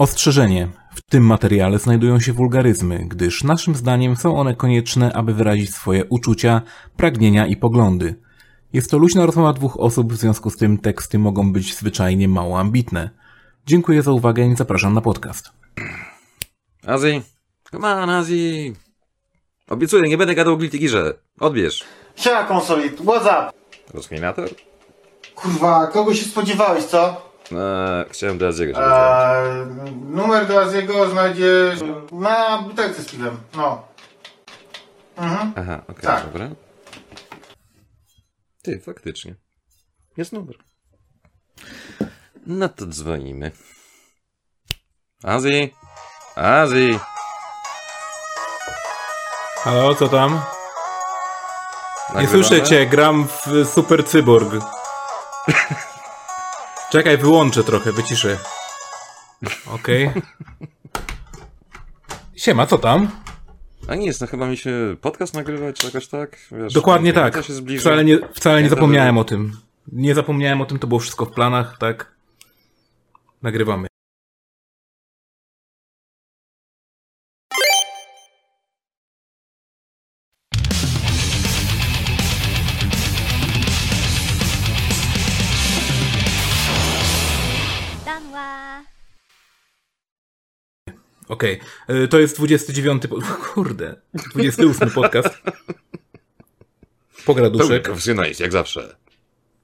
Ostrzeżenie. W tym materiale znajdują się wulgaryzmy, gdyż naszym zdaniem są one konieczne, aby wyrazić swoje uczucia, pragnienia i poglądy. Jest to luźna rozmowa dwóch osób, w związku z tym teksty mogą być zwyczajnie mało ambitne. Dziękuję za uwagę i zapraszam na podcast. Azji, come on Azji. Obiecuję, nie będę gadał o Guilty Gearze. Odbierz. Siema konsolit, what's up? Rozkminator? Kurwa, kogo się spodziewałeś, co? Eee, chciałem do Aziego się. Eee, numer do Aziego znajdziesz na butelce z piwem, no. Mhm. Aha, okej, tak. dobra. Ty, faktycznie. Jest numer. No to dzwonimy. Azji! Azji! Halo, co tam? Nie Nagrywamy? słyszę cię, gram w Super Cyborg. Czekaj, wyłączę trochę, wyciszę. Okej. Siema, co tam? A nic, no chyba mi się podcast nagrywać, czy jakoś tak? Wiesz, Dokładnie tak. Wcale nie, wcale nie to zapomniałem o tym. Nie zapomniałem o tym, to było wszystko w planach, tak? Nagrywamy. Okej, y, to jest 29. Po... Kurde, 28 podcast. Pograduszek, profesjonalizm, jak zawsze.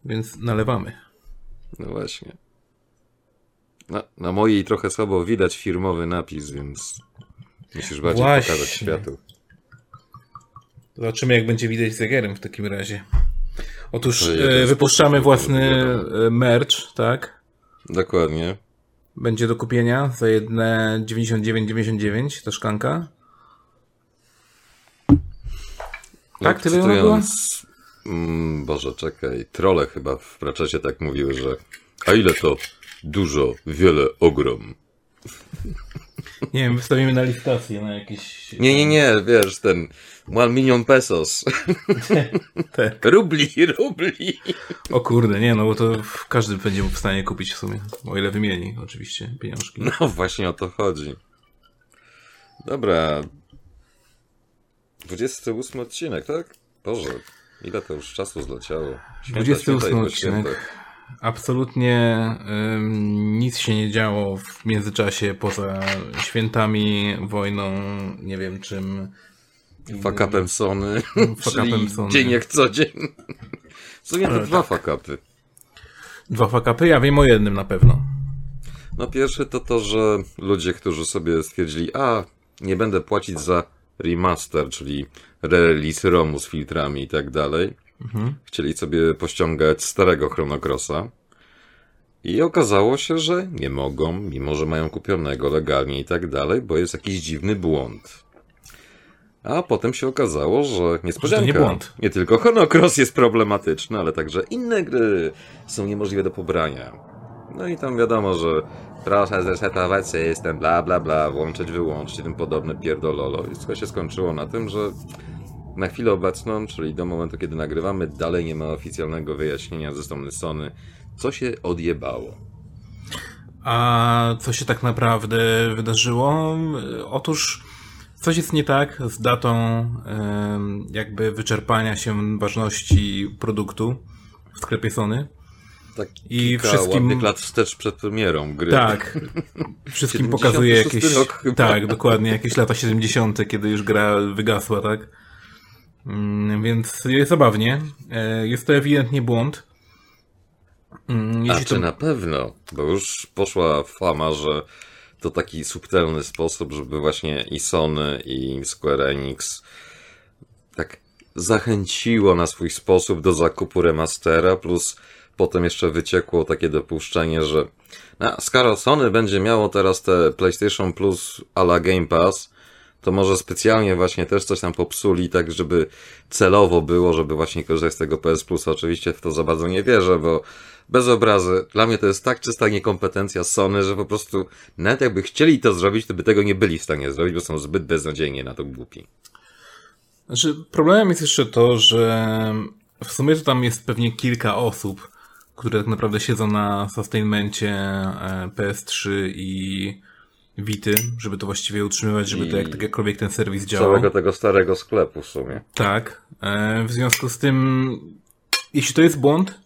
więc nalewamy. No właśnie. Na, na mojej trochę słabo widać firmowy napis, więc musisz bardziej Właśnie. pokazać światu. Zobaczymy, jak będzie widać zegarem w takim razie. Otóż ja e, wypuszczamy własny e, merch, tak? Dokładnie. Będzie do kupienia za jedne 99,99 ta szklanka. Tak, tyle cytując- Mm, Boże, czekaj. Trole chyba w Praczecie tak mówiły, że a ile to? Dużo, wiele, ogrom. Nie wiem, wystawimy na licytację na jakieś... Nie, nie, nie, wiesz, ten one milion pesos. Te. Rubli, rubli. O kurde, nie, no bo to każdy będzie w stanie kupić w sumie. O ile wymieni, oczywiście, pieniążki. No właśnie o to chodzi. Dobra. 28 odcinek, tak? Boże, ile to już czasu zleciało. Święta, 28 święta i po odcinek. Absolutnie ym, nic się nie działo w międzyczasie poza świętami, wojną, nie wiem czym. Fakapem Sony, Fuck-upem czyli Sony. dzień jak co dzień. W sumie to dwa tak. fakapy. Dwa fakapy, ja wiem o jednym na pewno. No pierwszy to to, że ludzie, którzy sobie stwierdzili, a nie będę płacić za remaster, czyli release ROMu z filtrami i tak dalej, chcieli sobie pościągać starego Chrono Crossa i okazało się, że nie mogą, mimo że mają kupionego legalnie i tak dalej, bo jest jakiś dziwny błąd. A potem się okazało, że niespodzianka. nie błąd. Nie tylko Chrono Cross jest problematyczny, ale także inne gry są niemożliwe do pobrania. No i tam wiadomo, że proszę zresetować system, bla bla bla, włączyć, wyłączyć i tym podobne pierdololo. I wszystko się skończyło na tym, że na chwilę obecną, czyli do momentu, kiedy nagrywamy, dalej nie ma oficjalnego wyjaśnienia ze strony Sony, co się odjebało. A co się tak naprawdę wydarzyło? Otóż coś jest nie tak z datą jakby wyczerpania się ważności produktu w sklepie Sony. Tak I wszystkim- lat wstecz przed premierą gry. Tak. Wszystkim 76 pokazuje jakieś. rok. Tak, dokładnie, jakieś lata 70., kiedy już gra wygasła, tak? Mm, Więc jest zabawnie. E, Jest to ewidentnie błąd. Mm, A Jeśli czy to... na pewno? Bo już poszła fama, że to taki subtelny sposób, żeby właśnie i Sony, i Square Enix tak zachęciło na swój sposób do zakupu remastera, plus potem jeszcze wyciekło takie dopuszczenie, że no, skoro Sony będzie miało teraz te PlayStation Plus a la Game Pass, to może specjalnie właśnie też coś tam popsuli, tak żeby celowo było, żeby właśnie korzystać z tego PS Plus. Oczywiście w to za bardzo nie wierzę, bo bez obrazy, dla mnie to jest tak czysta niekompetencja Sony, że po prostu nawet jakby chcieli to zrobić, to by tego nie byli w stanie zrobić, bo są zbyt beznadziejnie na to głupi. Znaczy, problemem jest jeszcze to, że w sumie to tam jest pewnie kilka osób, które tak naprawdę siedzą na sustainmencie e, PS3 i Wity, żeby to właściwie utrzymywać, żeby to jak, tak jakkolwiek ten serwis działał. Całego tego starego sklepu w sumie. Tak. E, w związku z tym, jeśli to jest błąd,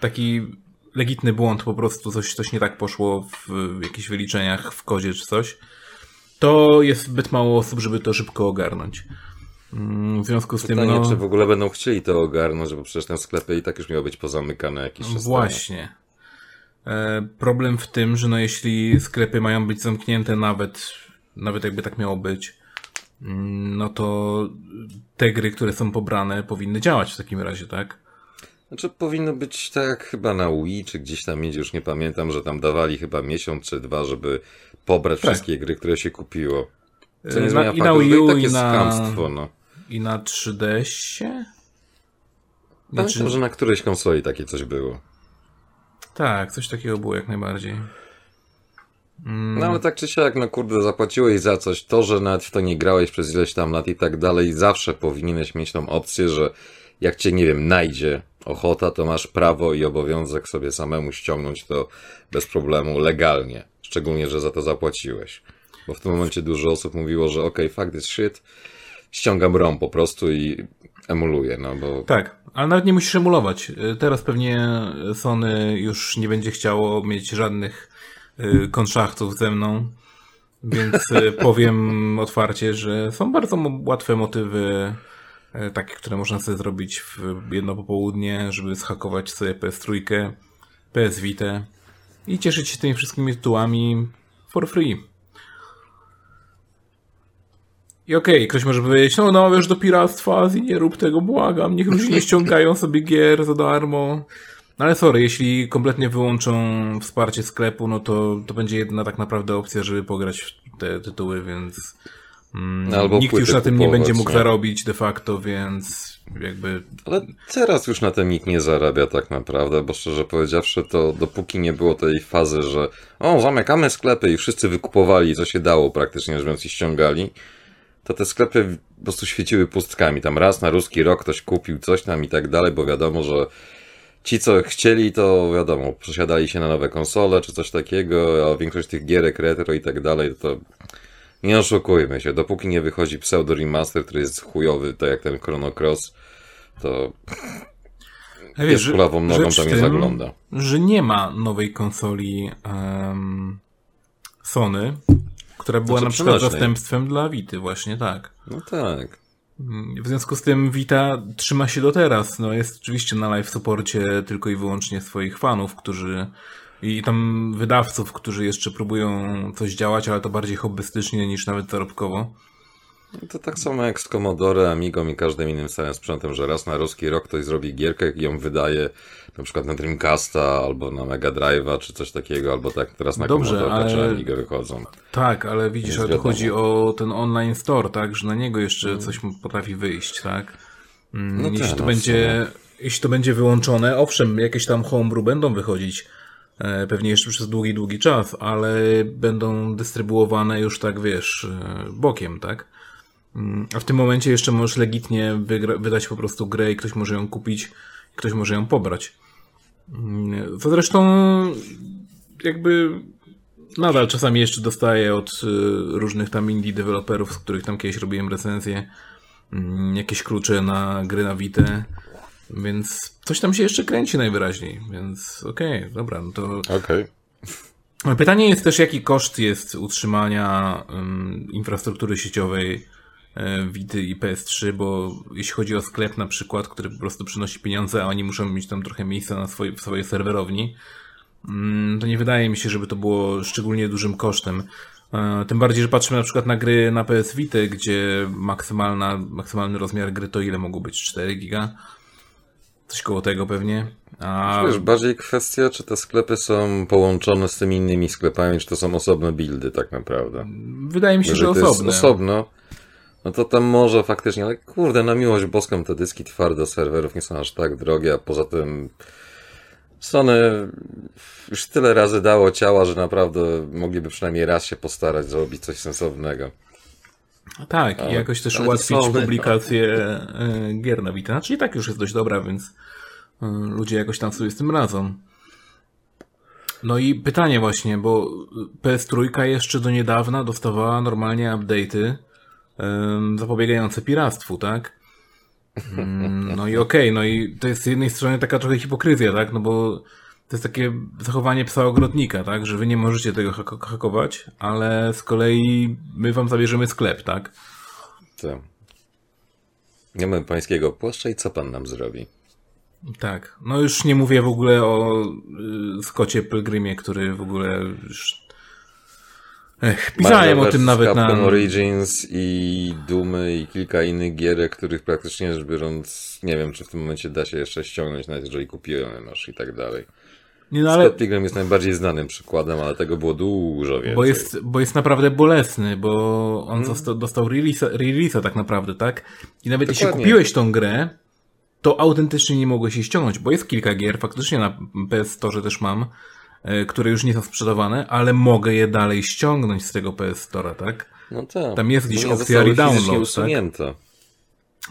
taki legitny błąd, po prostu coś, coś nie tak poszło w, w jakichś wyliczeniach w kodzie czy coś, to jest zbyt mało osób, żeby to szybko ogarnąć. Mm, W związku z tym, Pytanie, no, czy w ogóle będą chcieli to ogarnąć, bo przecież ten sklepy i tak już miał być pozamykane jakiś czas. Właśnie. E, problem w tym, że no jeśli sklepy mają być zamknięte nawet, nawet jakby tak miało być, mm, no to te gry, które są pobrane, powinny działać w takim razie, tak? Znaczy powinno być tak jak chyba na Wii, czy gdzieś tam indziej, już nie pamiętam, że tam dawali chyba miesiąc czy dwa, żeby pobrać Tak. wszystkie gry, które się kupiło. Co E, nie zmienia i na faktu, Wii i U, tak i jest na- no. I na 3DS-ie? Pamiętam, Znaczy, że na którejś konsoli takie coś było. tak, coś takiego było jak najbardziej. No ale tak czy siak, no kurde, zapłaciłeś za coś, to, że nawet w to nie grałeś przez ileś tam lat i tak dalej, zawsze powinieneś mieć tą opcję, że jak cię, nie wiem, najdzie ochota, to masz prawo i obowiązek sobie samemu ściągnąć to bez problemu legalnie. Szczególnie, że za to zapłaciłeś. Bo w tym momencie dużo osób mówiło, że okej, fuck this shit, ściągam ROM po prostu i emuluję, no bo Tak, ale nawet nie musisz emulować. Y, Teraz pewnie Sony już nie będzie chciało mieć żadnych y, konszachtów ze mną, więc y, powiem otwarcie, że są bardzo łatwe motywy, takie, które można sobie zrobić w jedno popołudnie, żeby zhakować sobie PS3, PS Vita i cieszyć się tymi wszystkimi tytułami for free. I okej, ktoś może powiedzieć, no namawiasz do piractwa, Azji, nie rób tego, błagam, niech ludzie nie ściągają sobie gier za darmo. No ale sorry, jeśli kompletnie wyłączą wsparcie sklepu, no to, to będzie jedna tak naprawdę opcja, żeby pograć w te tytuły, więc Albo nikt już na tym nie kupować, będzie mógł nie? zarobić de facto, więc jakby Ale teraz już na tym nikt nie zarabia tak naprawdę, bo szczerze powiedziawszy, to dopóki nie było tej fazy, że o, zamykamy sklepy i wszyscy wykupowali, co się dało praktycznie biorąc i ściągali, to te sklepy po prostu świeciły pustkami. Tam raz na ruski rok ktoś kupił coś tam i tak dalej, bo wiadomo, że ci, co chcieli, to wiadomo, przesiadali się na nowe konsole czy coś takiego, a większość tych gierek retro i tak dalej, to nie oszukujmy się, dopóki nie wychodzi pseudo remaster, który jest chujowy, tak jak ten Chrono Cross, to Ja jest kulawą nogą tam nie zagląda. że nie ma nowej konsoli em, Sony, która była Znaczy na przykład przenośnej. zastępstwem dla Vity, właśnie tak. No tak. W związku z tym Vita trzyma się do teraz. No jest oczywiście na live supporcie tylko i wyłącznie swoich fanów, którzy i tam wydawców, którzy jeszcze próbują coś działać, ale to bardziej hobbystycznie niż nawet zarobkowo. To tak samo jak z Commodore, Amigą i każdym innym starym sprzętem, że raz na ruski rok ktoś zrobi gierkę i ją wydaje na przykład na Dreamcasta albo na Mega Drive'a czy coś takiego, albo tak teraz na Dobrze, Commodore czy ale- Amigę wychodzą. Tak, ale widzisz, Jest ale tu chodzi o ten online store, tak, że na niego jeszcze coś mu potrafi wyjść, tak? Mm, No jeśli tak, to no, będzie, jeśli to będzie wyłączone, owszem, jakieś tam homebrew będą wychodzić, pewnie jeszcze przez długi, długi czas, ale będą dystrybuowane już tak, wiesz, e, bokiem, tak? Mm, A w tym momencie jeszcze możesz legitnie wydać po prostu grę i ktoś może ją kupić, ktoś może ją pobrać. Mm, Co zresztą jakby nadal czasami jeszcze dostaję od y, różnych tam indie deweloperów, z których tam kiedyś robiłem recenzję, mm, jakieś klucze na gry na Vita, więc coś tam się jeszcze kręci najwyraźniej, więc okej, dobra, no to Okej. Pytanie jest też, jaki koszt jest utrzymania ym, infrastruktury sieciowej e, Vity i PS3, bo jeśli chodzi o sklep na przykład, który po prostu przynosi pieniądze, a oni muszą mieć tam trochę miejsca na swojej, w swojej serwerowni, mm, to nie wydaje mi się, żeby to było szczególnie dużym kosztem. E, Tym bardziej, że patrzymy na przykład na gry na PS Vita, gdzie maksymalny rozmiar gry to ile mogło być? 4 giga? Coś koło tego pewnie. A Wiesz, bardziej kwestia, czy te sklepy są połączone z tymi innymi sklepami, czy to są osobne buildy tak naprawdę. wydaje mi się, że Jeżeli to osobne. jest osobno, no to tam może faktycznie, ale kurde, na miłość boską te dyski twarde serwerów nie są aż tak drogie, a poza tym Sony już tyle razy dało ciała, że naprawdę mogliby przynajmniej raz się postarać zrobić coś sensownego. Tak, i jakoś też ułatwić publikację e, gier na Vita. Znaczy i tak już jest dość dobra, więc e, ludzie jakoś tam sobie z tym radzą. No i pytanie właśnie, bo PS3 jeszcze do niedawna dostawała normalnie update'y zapobiegające piractwu, tak? Mm, no i okej, okay, no i to jest z jednej strony taka trochę hipokryzja, tak? No bo to jest takie zachowanie psa ogrodnika, tak? Że wy nie możecie tego hak hakować, ale z kolei my wam zabierzemy sklep, tak? Tak. Nie mamy pańskiego płaszcza i co pan nam zrobi? Tak. No już nie mówię w ogóle o y, Skocie Pilgrimie, który w ogóle już... Ech, pisałem o tym nawet Capcom na... Origins i Dumy i kilka innych gierek, których praktycznie rzecz biorąc nie wiem, czy w tym momencie da się jeszcze ściągnąć, nawet jeżeli kupiłem masz i tak dalej. Nie, no ale... Scott Pilgrim jest najbardziej znanym przykładem, ale tego było dużo więcej. Bo jest, bo jest naprawdę bolesny, bo on hmm. został, dostał release'a, release'a tak naprawdę, tak? I nawet Dokładnie. jeśli kupiłeś tą grę, to autentycznie nie mogłeś się ściągnąć, bo jest kilka gier, faktycznie na PS Store też mam, e, które już nie są sprzedawane, ale mogę je dalej ściągnąć z tego PS Store'a, tak? No tak. Tam jest gdzieś opcja redownload, tak?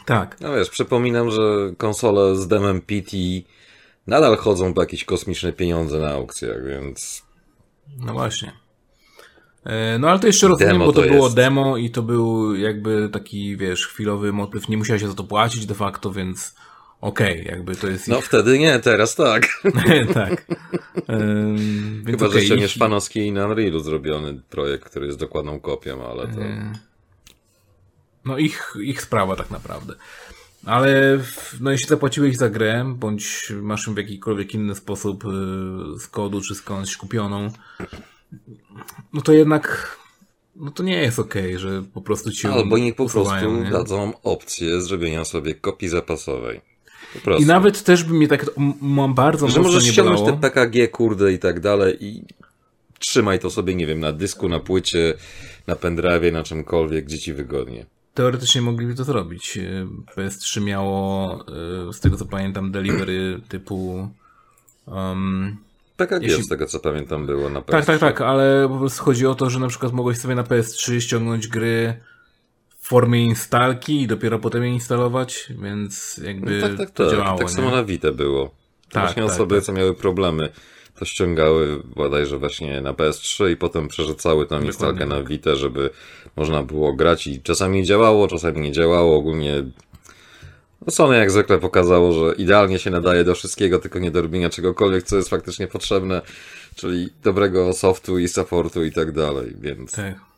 Tak. No wiesz, przypominam, że konsole z demem PT nadal chodzą po jakieś kosmiczne pieniądze na aukcjach, więc... No właśnie. E, no ale to jeszcze rozumiem, bo to, to było jest. demo i to był jakby taki, wiesz, chwilowy motyw. Nie musiałeś za to płacić de facto, więc okej, okay, jakby to jest No ich... wtedy nie, teraz tak. tak. Ym, Chyba, okay, że ściągniesz ich... fanowski i na Unrealu zrobiony projekt, który jest dokładną kopią, ale to... No ich, ich sprawa tak naprawdę. Ale no jeśli zapłaciłeś za grę, bądź masz ją w jakikolwiek inny sposób y, z kodu czy skądś kupioną, no to jednak no to nie jest okej, okay, że po prostu ci Albo niech po prostu nie? dadzą opcję zrobienia sobie kopii zapasowej. I nawet też by mnie tak mam bardzo że możesz ściągnąć te PKG, kurde i tak dalej i trzymaj to sobie, nie wiem, na dysku, na płycie, na pendrive, na czymkolwiek, gdzie ci wygodnie. Teoretycznie mogliby to zrobić. PS3 miało, e, z tego co pamiętam, delivery typu um, PKG Jeśli... z tego co pamiętam było na PS3. Tak, tak, tak, ale po prostu chodzi o to, że na przykład mogłeś sobie na PS3 ściągnąć gry w formie instalki i dopiero potem je instalować, więc jakby no tak, tak, to tak. działało. Tak nie? samo na Vita było. Tak, właśnie tak, osoby, tak. co miały problemy, to ściągały bodajże właśnie na PS3 i potem przerzucały tam instalkę na tak. Vita, żeby można było grać i czasami działało, czasami nie działało. Ogólnie no Sony jak zwykle pokazało, że idealnie się nadaje do wszystkiego, tylko nie do robienia czegokolwiek, co jest faktycznie potrzebne, czyli dobrego softu i supportu i tak dalej, więc... Tak.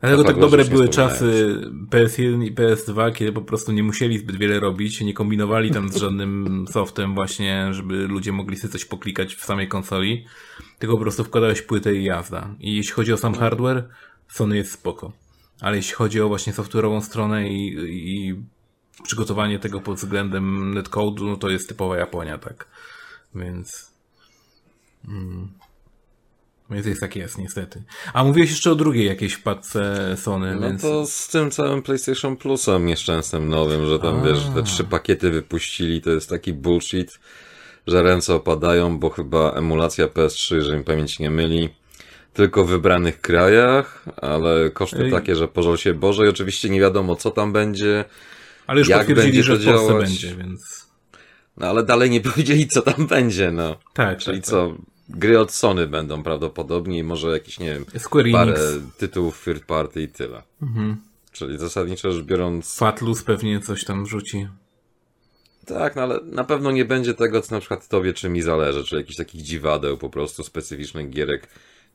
Dlatego tak dobre były czasy PS1 i PS2, kiedy po prostu nie musieli zbyt wiele robić, nie kombinowali tam z żadnym softem właśnie, żeby ludzie mogli sobie coś poklikać w samej konsoli, tylko po prostu wkładałeś płytę i jazda. I jeśli chodzi o sam hardware, Sony jest spoko. Ale jeśli chodzi o właśnie software'ową stronę i, i przygotowanie tego pod względem netcode'u, no to jest typowa Japonia, tak. Więc... Mm. Więc jest tak jest, niestety. A mówiłeś jeszcze o drugiej jakiejś wpadce Sony, no więc... to z tym całym PlayStation Plusem nieszczęsnym nowym, że tam, A. wiesz, te trzy pakiety wypuścili, to jest taki bullshit, że ręce opadają, bo chyba emulacja PS3, jeżeli mi pamięć nie myli, tylko w wybranych krajach, ale koszty Ej. takie, że pożal się Boże i oczywiście nie wiadomo co tam będzie, ale już jak potwierdzili, że w Polsce działać? będzie, więc... No ale dalej nie powiedzieli, co tam będzie, no. Tak, Czyli tak, co, tak. Gry od Sony będą prawdopodobnie i może jakieś, nie wiem, Square parę Enix. tytułów third party i tyle. Mhm. Czyli zasadniczo rzecz biorąc... Fatlus pewnie coś tam wrzuci. Tak, no ale na pewno nie będzie tego, co na przykład tobie czy mi zależy, czy jakichś takich dziwadeł po prostu specyficznych gierek.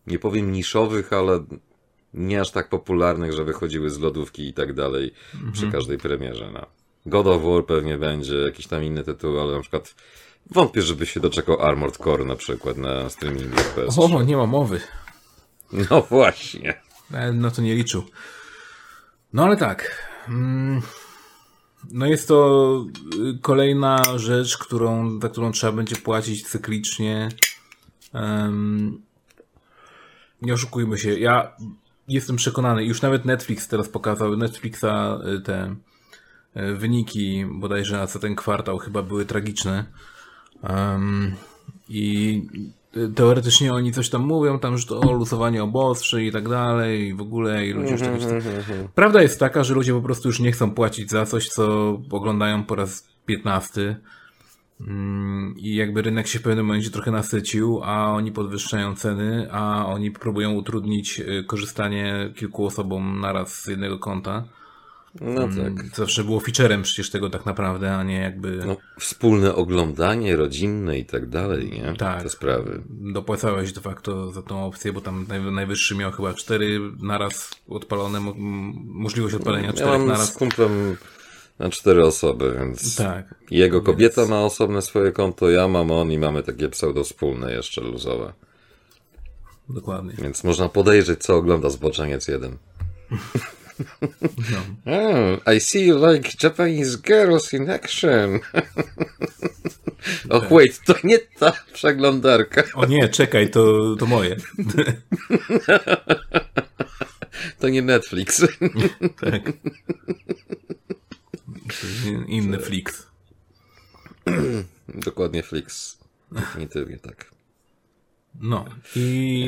Nie powiem niszowych, ale nie aż tak popularnych, że wychodziły z lodówki i tak dalej mhm. przy każdej premierze. No. God of War pewnie będzie, jakiś tam inny tytuł, ale na przykład wątpię, żeby się doczekał Armored Core na przykład na streamingu PS. O, nie ma mowy. No właśnie. E, no to nie liczył. No ale tak. Mm, no jest to y, kolejna rzecz, którą, za którą trzeba będzie płacić cyklicznie. nie oszukujmy się. Ja jestem przekonany, już nawet Netflix teraz pokazał, Netflixa y, te y, wyniki bodajże na co ten kwartał chyba były tragiczne. Um, I teoretycznie oni coś tam mówią, tam, że to o lusowanie obostrzeń i tak dalej, i w ogóle, i ludzie już tak... Prawda jest taka, że ludzie po prostu już nie chcą płacić za coś, co oglądają po raz piętnasty. Mm, I jakby rynek się w pewnym momencie trochę nasycił, a oni podwyższają ceny, a oni próbują utrudnić y, korzystanie kilku osobom naraz z jednego konta. No tak. Mm, Zawsze było featurem przecież tego tak naprawdę, a nie jakby No, wspólne oglądanie rodzinne i tak dalej, nie? Tak. Te sprawy. dopłacałeś de facto za tą opcję, bo tam naj, najwyższy miał chyba cztery naraz odpalone, możliwość odpalenia Ja czterech naraz. z kumplem na cztery osoby, więc Tak. jego Więc- kobieta ma osobne swoje konto, ja mam on i mamy takie pseudo wspólne jeszcze luzowe. Dokładnie. Więc można podejrzeć, co ogląda Zboczeniec jeden. No. Oh, I see you like Japanese girls in action. Och, wait, to nie ta przeglądarka. O nie, czekaj, to, to moje. To nie Netflix. tak. Inny Flix. Dokładnie Flix. Definitywnie tak. No. I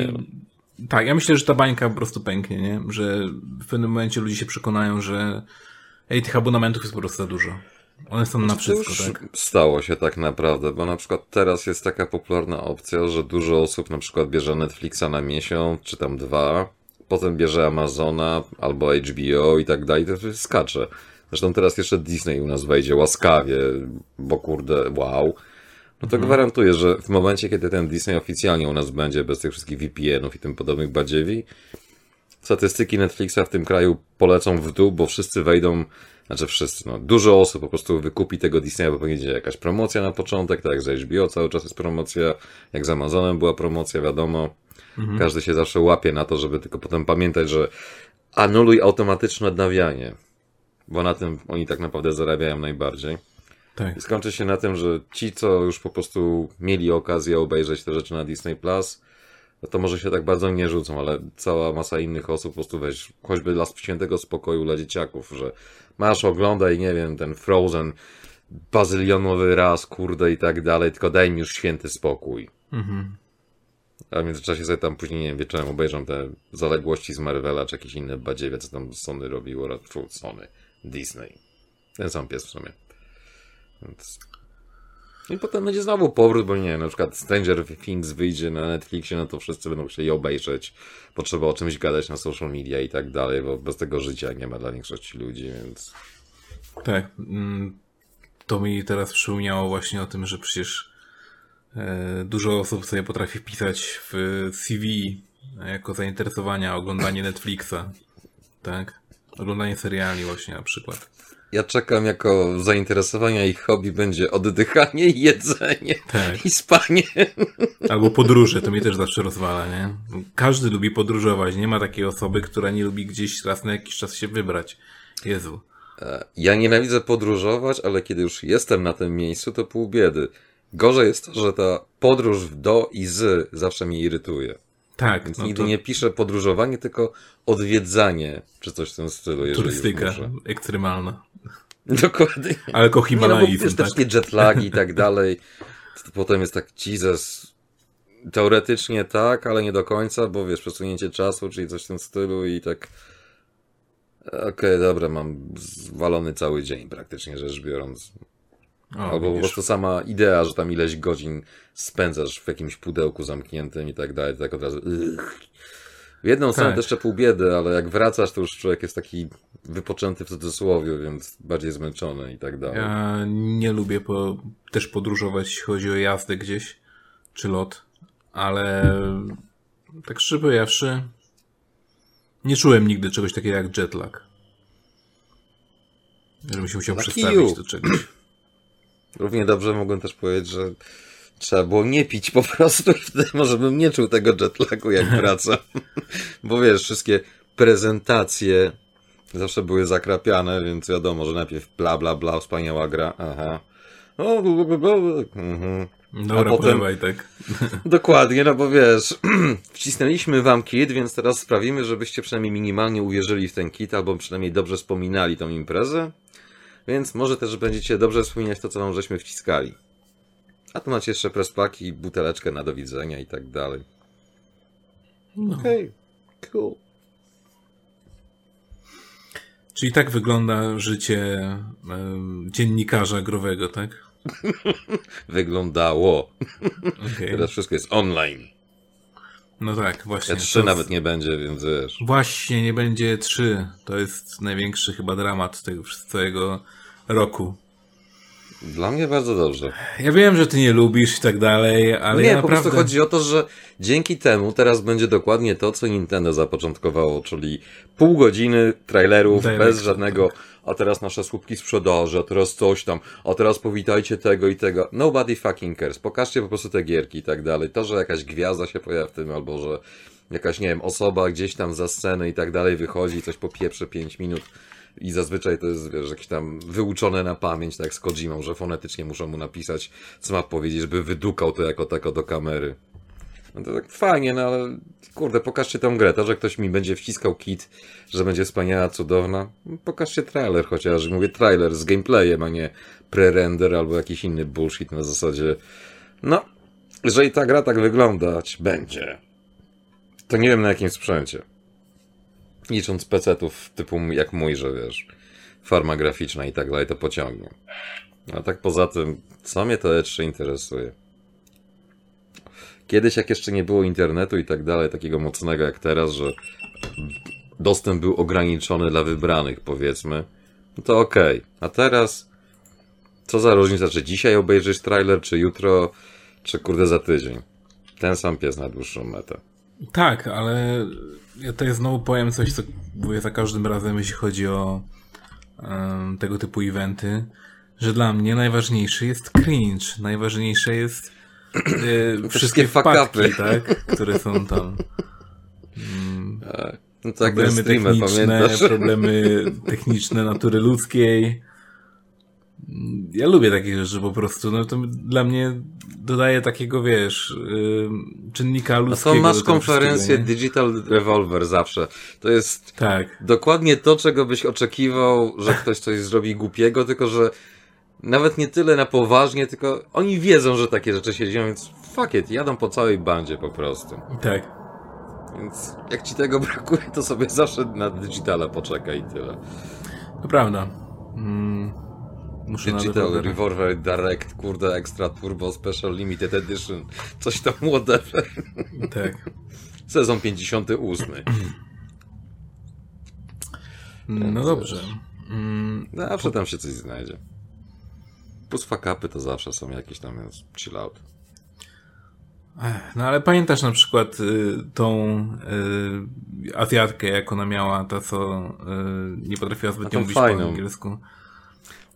tak, ja myślę, że ta bańka po prostu pęknie, nie? Że w pewnym momencie ludzie się przekonają, że ej, tych abonamentów jest po prostu za dużo. One są na wszystko, tak? stało się tak naprawdę, bo na przykład teraz jest taka popularna opcja, że dużo osób na przykład bierze Netflixa na miesiąc, czy tam dwa, potem bierze Amazona albo HBO i tak dalej, to skacze. Zresztą teraz jeszcze Disney u nas wejdzie łaskawie, bo kurde, wow. No to gwarantuję, że w momencie, kiedy ten Disney oficjalnie u nas będzie, bez tych wszystkich VPN-ów i tym podobnych badziewi, statystyki Netflixa w tym kraju polecą w dół, bo wszyscy wejdą, znaczy wszyscy, no, dużo osób po prostu wykupi tego Disneya, bo będzie jakaś promocja na początek, tak jak z HBO cały czas jest promocja, jak z Amazonem była promocja, wiadomo. Każdy się zawsze łapie na to, żeby tylko potem pamiętać, że anuluj automatyczne odnawianie, bo na tym oni tak naprawdę zarabiają najbardziej. Tak. I skończy się na tym, że ci, co już po prostu mieli okazję obejrzeć te rzeczy na Disney Plus, no to może się tak bardzo nie rzucą, ale cała masa innych osób po prostu weź, choćby dla świętego spokoju dla dzieciaków, że masz, oglądaj, nie wiem, ten Frozen bazylionowy raz, kurde i tak dalej, tylko daj mi już święty spokój. Mhm. A w międzyczasie sobie tam później, nie wiem, wieczorem obejrzą te zaległości z Marvela, czy jakieś inne badziewie, co tam Sony robiło, Fu, Sony, Disney. Ten sam pies w sumie. Więc... I potem będzie znowu powrót, bo nie na przykład Stranger Things wyjdzie na Netflixie, no to wszyscy będą chcieli obejrzeć, bo trzeba o czymś gadać na social media i tak dalej, bo bez tego życia nie ma dla większości ludzi, więc... Tak. mm, To mi teraz przypomniało właśnie o tym, że przecież e, dużo osób sobie potrafi pisać w CV jako zainteresowania oglądanie Netflixa. Tak? Oglądanie seriali właśnie na przykład. Ja czekam jako zainteresowania ich hobby będzie oddychanie jedzenie Tak. i spanie. Albo podróże, to mnie też zawsze rozwala, nie? Każdy lubi podróżować, nie ma takiej osoby, która nie lubi gdzieś raz na jakiś czas się wybrać. Jezu. Ja nienawidzę podróżować, ale kiedy już jestem na tym miejscu, to pół biedy. Gorzej jest to, że ta podróż do i z zawsze mnie irytuje. Tak, Więc no nigdy to nie piszę podróżowanie, tylko odwiedzanie, czy coś w tym stylu, turystyka ekstremalna. Dokładnie. Alko Nie, no te tak? wszystkie jetlagi i tak dalej, to potem jest tak, Jesus, teoretycznie tak, ale nie do końca, bo wiesz, przesunięcie czasu, czyli coś w tym stylu i tak okej, dobra, mam zwalony cały dzień praktycznie rzecz biorąc. O, Albo po prostu sama idea, że tam ileś godzin spędzasz w jakimś pudełku zamkniętym i tak dalej, tak od razu. W jedną stronę Tak. jeszcze pół biedy, ale jak wracasz, to już człowiek jest taki wypoczęty w cudzysłowie, więc bardziej zmęczony i tak dalej. Ja nie lubię po, też podróżować, jeśli chodzi o jazdę gdzieś, czy lot, ale tak szczerze powiedziawszy, nie czułem nigdy czegoś takiego jak jetlag. Żebym się musiał Lucky przestawić you. do czegoś. Równie dobrze mogłem też powiedzieć, że trzeba było nie pić po prostu i wtedy może bym nie czuł tego jetlagu jak wracam. Bo wiesz, wszystkie prezentacje zawsze były zakrapiane, więc wiadomo, że najpierw bla bla bla, wspaniała gra, aha. O, bla, bla, bla. Mhm. Dobra, A potem- tak. Dokładnie, no bo wiesz, wcisnęliśmy wam kit, więc teraz sprawimy, żebyście przynajmniej minimalnie uwierzyli w ten kit, albo przynajmniej dobrze wspominali tą imprezę. Więc może też będziecie dobrze wspominać to, co wam żeśmy wciskali. A tu macie jeszcze prespaki, buteleczkę na do widzenia i tak dalej. No. Okej, cool. Czyli tak wygląda życie dziennikarza growego, tak? Wyglądało. Okay. Teraz wszystko jest online. No tak, właśnie. Ja 3 nawet nie będzie, więc wiesz. Właśnie, nie będzie 3. To jest największy chyba dramat tego całego roku. Dla mnie bardzo dobrze. Ja wiem, że ty nie lubisz i tak dalej, ale nie, ja po naprawdę... prostu chodzi o to, że dzięki temu teraz będzie dokładnie to, co Nintendo zapoczątkowało, czyli pół godziny trailerów Direct, bez żadnego, a teraz nasze słupki sprzedaży, a teraz coś tam, a teraz powitajcie tego i tego. Nobody fucking cares. Pokażcie po prostu te gierki i tak dalej. To, że jakaś gwiazda się pojawia w tym, albo że jakaś, nie wiem, osoba gdzieś tam za scenę i tak dalej wychodzi i coś po pierwsze 5 minut i zazwyczaj to jest, wiesz, jakieś tam wyuczone na pamięć, tak z Kojimą, że fonetycznie muszą mu napisać, co ma powiedzieć, żeby wydukał to jako tako do kamery. No to tak fajnie, no ale kurde, pokażcie tą grę, to, że ktoś mi będzie wciskał kit, że będzie wspaniała, cudowna. Pokażcie trailer chociaż, mówię trailer z gameplayem, a nie pre-render albo jakiś inny bullshit na zasadzie. No, jeżeli ta gra tak wyglądać będzie, to nie wiem na jakim sprzęcie. Licząc PC-ów typu jak mój, że wiesz, farma graficzna i tak dalej, to pociągnie. A tak poza tym, co mnie to E3 interesuje? Kiedyś, jak jeszcze nie było internetu i tak dalej, takiego mocnego jak teraz, że dostęp był ograniczony dla wybranych, powiedzmy, no to okej. Okay. A teraz, co za różnica, czy dzisiaj obejrzysz trailer, czy jutro, czy kurde za tydzień? Ten sam pies na dłuższą metę. Tak, ale ja tutaj znowu powiem coś, co mówię za każdym razem, jeśli chodzi o um, tego typu eventy, że dla mnie najważniejszy jest cringe, najważniejsze jest e, wszystkie wpadki, tak, które są tam. Mm, no tak, problemy techniczne, pamiętasz? problemy techniczne natury ludzkiej. Ja lubię takie rzeczy po prostu. No to dla mnie dodaje takiego, wiesz, yy, czynnika ludzkiego. No to masz konferencję Digital Revolver zawsze. To jest tak. dokładnie to, czego byś oczekiwał, że ktoś coś zrobi głupiego, tylko że nawet nie tyle na poważnie, tylko oni wiedzą, że takie rzeczy się dzieją, więc fuck it, jadą po całej bandzie po prostu. Tak. Więc jak ci tego brakuje, to sobie zawsze na digitala poczekaj i tyle. To prawda. Mm. Muszę Digital Revolver Direct, kurde, Extra Turbo Special Limited Edition. Coś tam whatever. Tak. Sezon 58. No dobrze. Mm, zawsze tam się coś znajdzie. Plus fakapy to zawsze są jakieś tam, chill out. No ale pamiętasz na przykład y, tą y, Azjatkę, jak ona miała, ta co y, nie potrafiła zbytnio mówić fajną. po angielsku.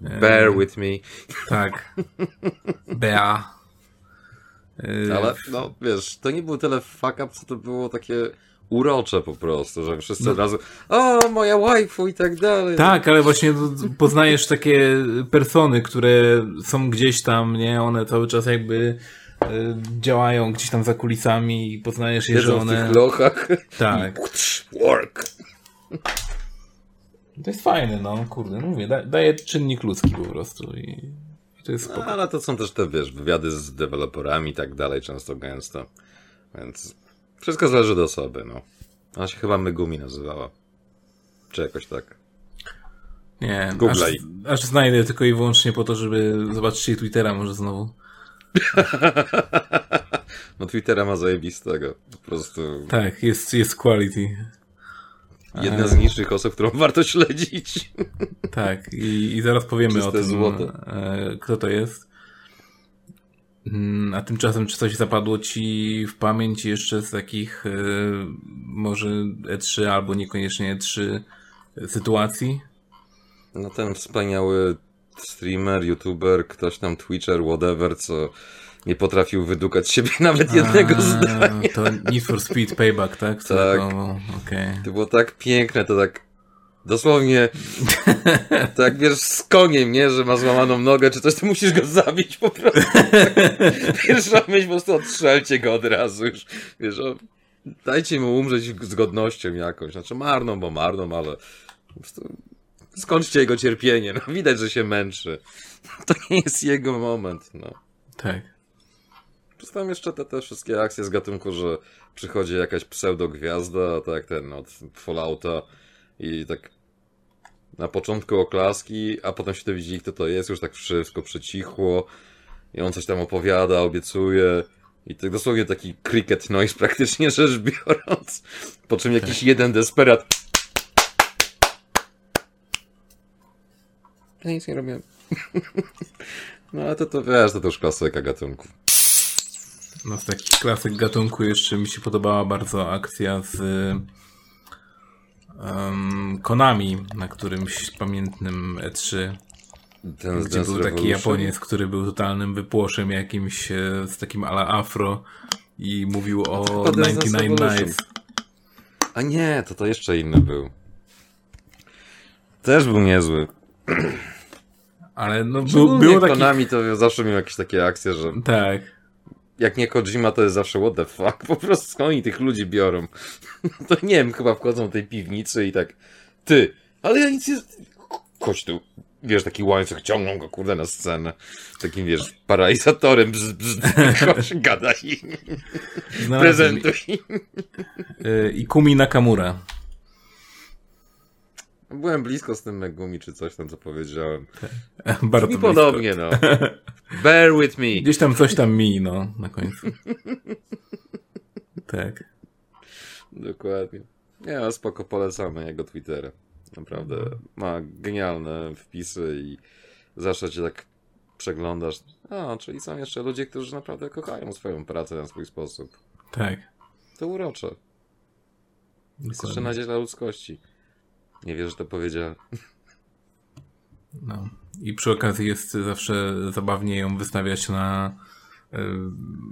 Bear with me. Tak. Bea. Ale no wiesz, to nie był tyle fuck up, co to było takie urocze po prostu, że wszyscy no. od razu o, moja waifu i tak dalej. Tak, ale właśnie poznajesz takie persony, które są gdzieś tam, nie? One cały czas jakby działają gdzieś tam za kulisami i poznajesz je, że one... w tych lochach. Tak. Work. To jest fajne, no, kurde, no mówię, da, daje czynnik ludzki po prostu i, i to jest spoko. No, ale to są też te, wiesz, wywiady z deweloperami i tak dalej, często gęsto, więc wszystko zależy od osoby, no. Ona się chyba Megumi nazywała, czy jakoś tak. Nie, aż, aż znajdę tylko i wyłącznie po to, żeby zobaczyć jej Twittera może znowu. no Twittera ma zajebistego, po prostu. Tak, jest, jest quality. Jedna z niższych osób, którą warto śledzić. Tak, i, i zaraz powiemy Czyste o tym, złoto. E, kto to jest. Mm, a tymczasem, czy coś zapadło ci w pamięć jeszcze z takich e, może E3 albo niekoniecznie E3 sytuacji? No ten wspaniały streamer, youtuber, ktoś tam Twitcher, whatever, co nie potrafił wydukać siebie nawet jednego A, zdania. To Need for Speed Payback, tak? Tak. Okay. To było tak piękne, to tak dosłownie tak wiesz z koniem, nie? Że ma złamaną nogę czy coś, to musisz go zabić po prostu. Pierwsza myśl po prostu odstrzelcie go od razu już. Wiesz, o, dajcie mu umrzeć z godnością jakąś. Znaczy marną, bo marną, ale po prostu skończcie jego cierpienie. No, widać, że się męczy. To nie jest jego moment, no. Tak. Plus tam jeszcze te, te wszystkie akcje z gatunku, że przychodzi jakaś pseudogwiazda, tak ten od Fallouta i tak Na początku oklaski, a potem się to widzieli, kto to jest, już tak wszystko przycichło. I on coś tam opowiada, obiecuje. I to dosłownie taki cricket noise praktycznie rzecz biorąc. Po czym jakiś jeden desperat. Ja nic nie robię. No ale to, to wiesz, to, to już klasyka gatunków. No z takich klasyk gatunku jeszcze mi się podobała bardzo akcja z um, Konami na którymś pamiętnym E3. Ten gdzie był taki Japoniec, który był totalnym wypłoszem jakimś e, z takim ala afro i mówił o 99 Nights. A nie, to to jeszcze inny był. Też był niezły. Ale no był, było takich... Konami to zawsze miał jakieś takie akcje, że... Tak. Jak nie Kojima, to jest zawsze what the fuck. Po prostu skąd oni tych ludzi biorą? To nie wiem, chyba wchodzą do tej piwnicy i tak... Ty, ale ja nic nie... Chodź tu. Wiesz, taki łańcuch, ciągną go, kurde, na scenę. Takim, wiesz, paralizatorem, bzz, bzz, chodź, gadaj. Prezentuj. I Kumi Nakamura. Byłem blisko z tym Megumi, czy coś tam, co powiedziałem. Bardzo blisko. podobnie, no. Bear with me. Gdzieś tam coś tam mi, no, na końcu. tak. Dokładnie. Ja spoko polecamy jego Twittera. Naprawdę ma genialne wpisy i zawsze cię tak przeglądasz. A, czyli są jeszcze ludzie, którzy naprawdę kochają swoją pracę na swój sposób. Tak. To urocze. Jest jeszcze nadzieja dla ludzkości. Nie wiesz, że to powiedziałem. No. I przy okazji jest zawsze zabawnie ją wystawiać na y,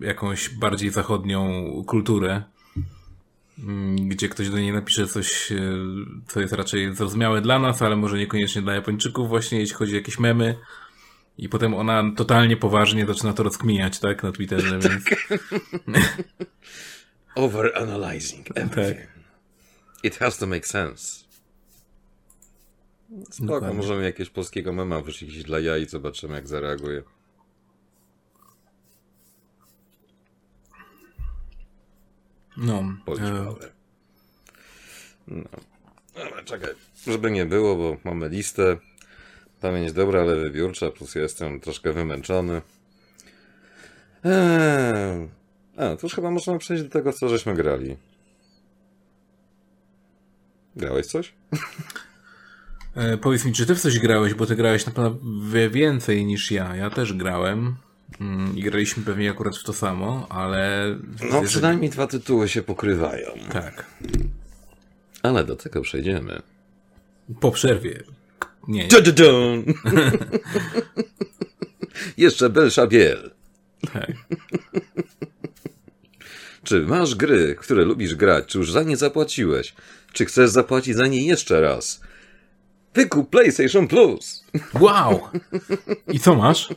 jakąś bardziej zachodnią kulturę, y, gdzie ktoś do niej napisze coś, y, co jest raczej zrozumiałe dla nas, ale może niekoniecznie dla Japończyków właśnie, jeśli chodzi o jakieś memy. I potem ona totalnie poważnie zaczyna to rozkminiać, tak, na Twitterze, więc... Overanalyzing everything. Tak. It has to make sense. Spoko, Dokładnie. możemy jakiegoś polskiego mema wrzucić dla jaj i zobaczymy jak zareaguje. No. E... No. Ale czekaj, żeby nie było, bo mamy listę. Pamięć dobra, ale wybiórcza, plus ja jestem troszkę wymęczony. Eee... A, to już chyba możemy przejść do tego, co żeśmy grali. Grałeś coś? E, powiedz mi, czy ty w coś grałeś, bo ty grałeś na pewno więcej niż ja. Ja też grałem. Mm, I graliśmy pewnie akurat w to samo, ale. No, przynajmniej dwa tytuły się pokrywają. Tak. Ale do tego przejdziemy. Po przerwie. Nie. nie. Jeszcze Belsza Biel. Tak. Czy masz gry, które lubisz grać? Czy już za nie zapłaciłeś? Czy chcesz zapłacić za nie jeszcze raz? Wykup PlayStation Plus. Wow! I co masz?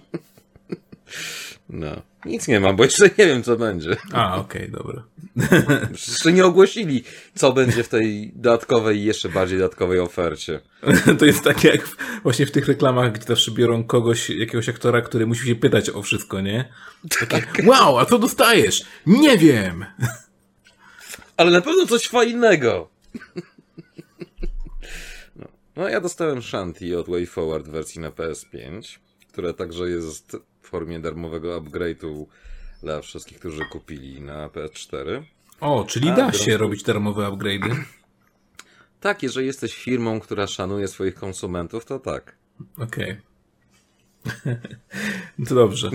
No, nic nie mam, bo jeszcze nie wiem, co będzie. A, okej, okay, dobra. Jeszcze nie ogłosili, co będzie w tej dodatkowej jeszcze bardziej dodatkowej ofercie. To jest tak jak właśnie w tych reklamach, gdzie zawsze biorą kogoś, jakiegoś aktora, który musi się pytać o wszystko, nie? Takie, tak. wow, a co dostajesz? Nie wiem! Ale na pewno coś fajnego. No, ja dostałem Shanty od WayForward w wersji na PS5, która także jest w formie darmowego upgrade'u dla wszystkich, którzy kupili na PS4. O, czyli A, da się robić darmowe upgrade'y? Tak, jeżeli jesteś firmą, która szanuje swoich konsumentów, to tak. Okej. Okay. to dobrze.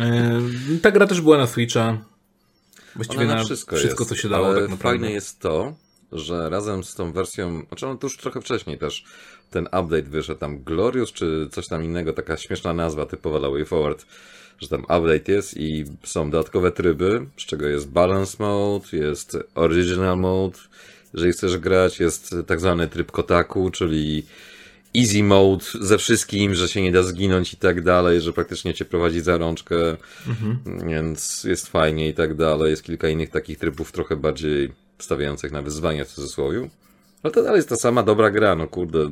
E, ta gra też była na Switcha. Właściwie Ona na, wszystko, wszystko jest, co się dało. Ale tak naprawdę. fajne jest to, że razem z tą wersją, znaczy on to już trochę wcześniej też ten update wyszedł, tam Glorious czy coś tam innego, taka śmieszna nazwa typowa dla WayForward, że tam update jest i są dodatkowe tryby, z czego jest balance mode, jest original mode, jeżeli chcesz grać, jest tak zwany tryb kotaku, czyli easy mode ze wszystkim, że się nie da zginąć i tak dalej, że praktycznie cię prowadzi za rączkę, mhm. więc jest fajnie i tak dalej. Jest kilka innych takich trybów trochę bardziej stawiających na wyzwania w cudzysłowie. Ale to dalej jest ta sama dobra gra, no kurde.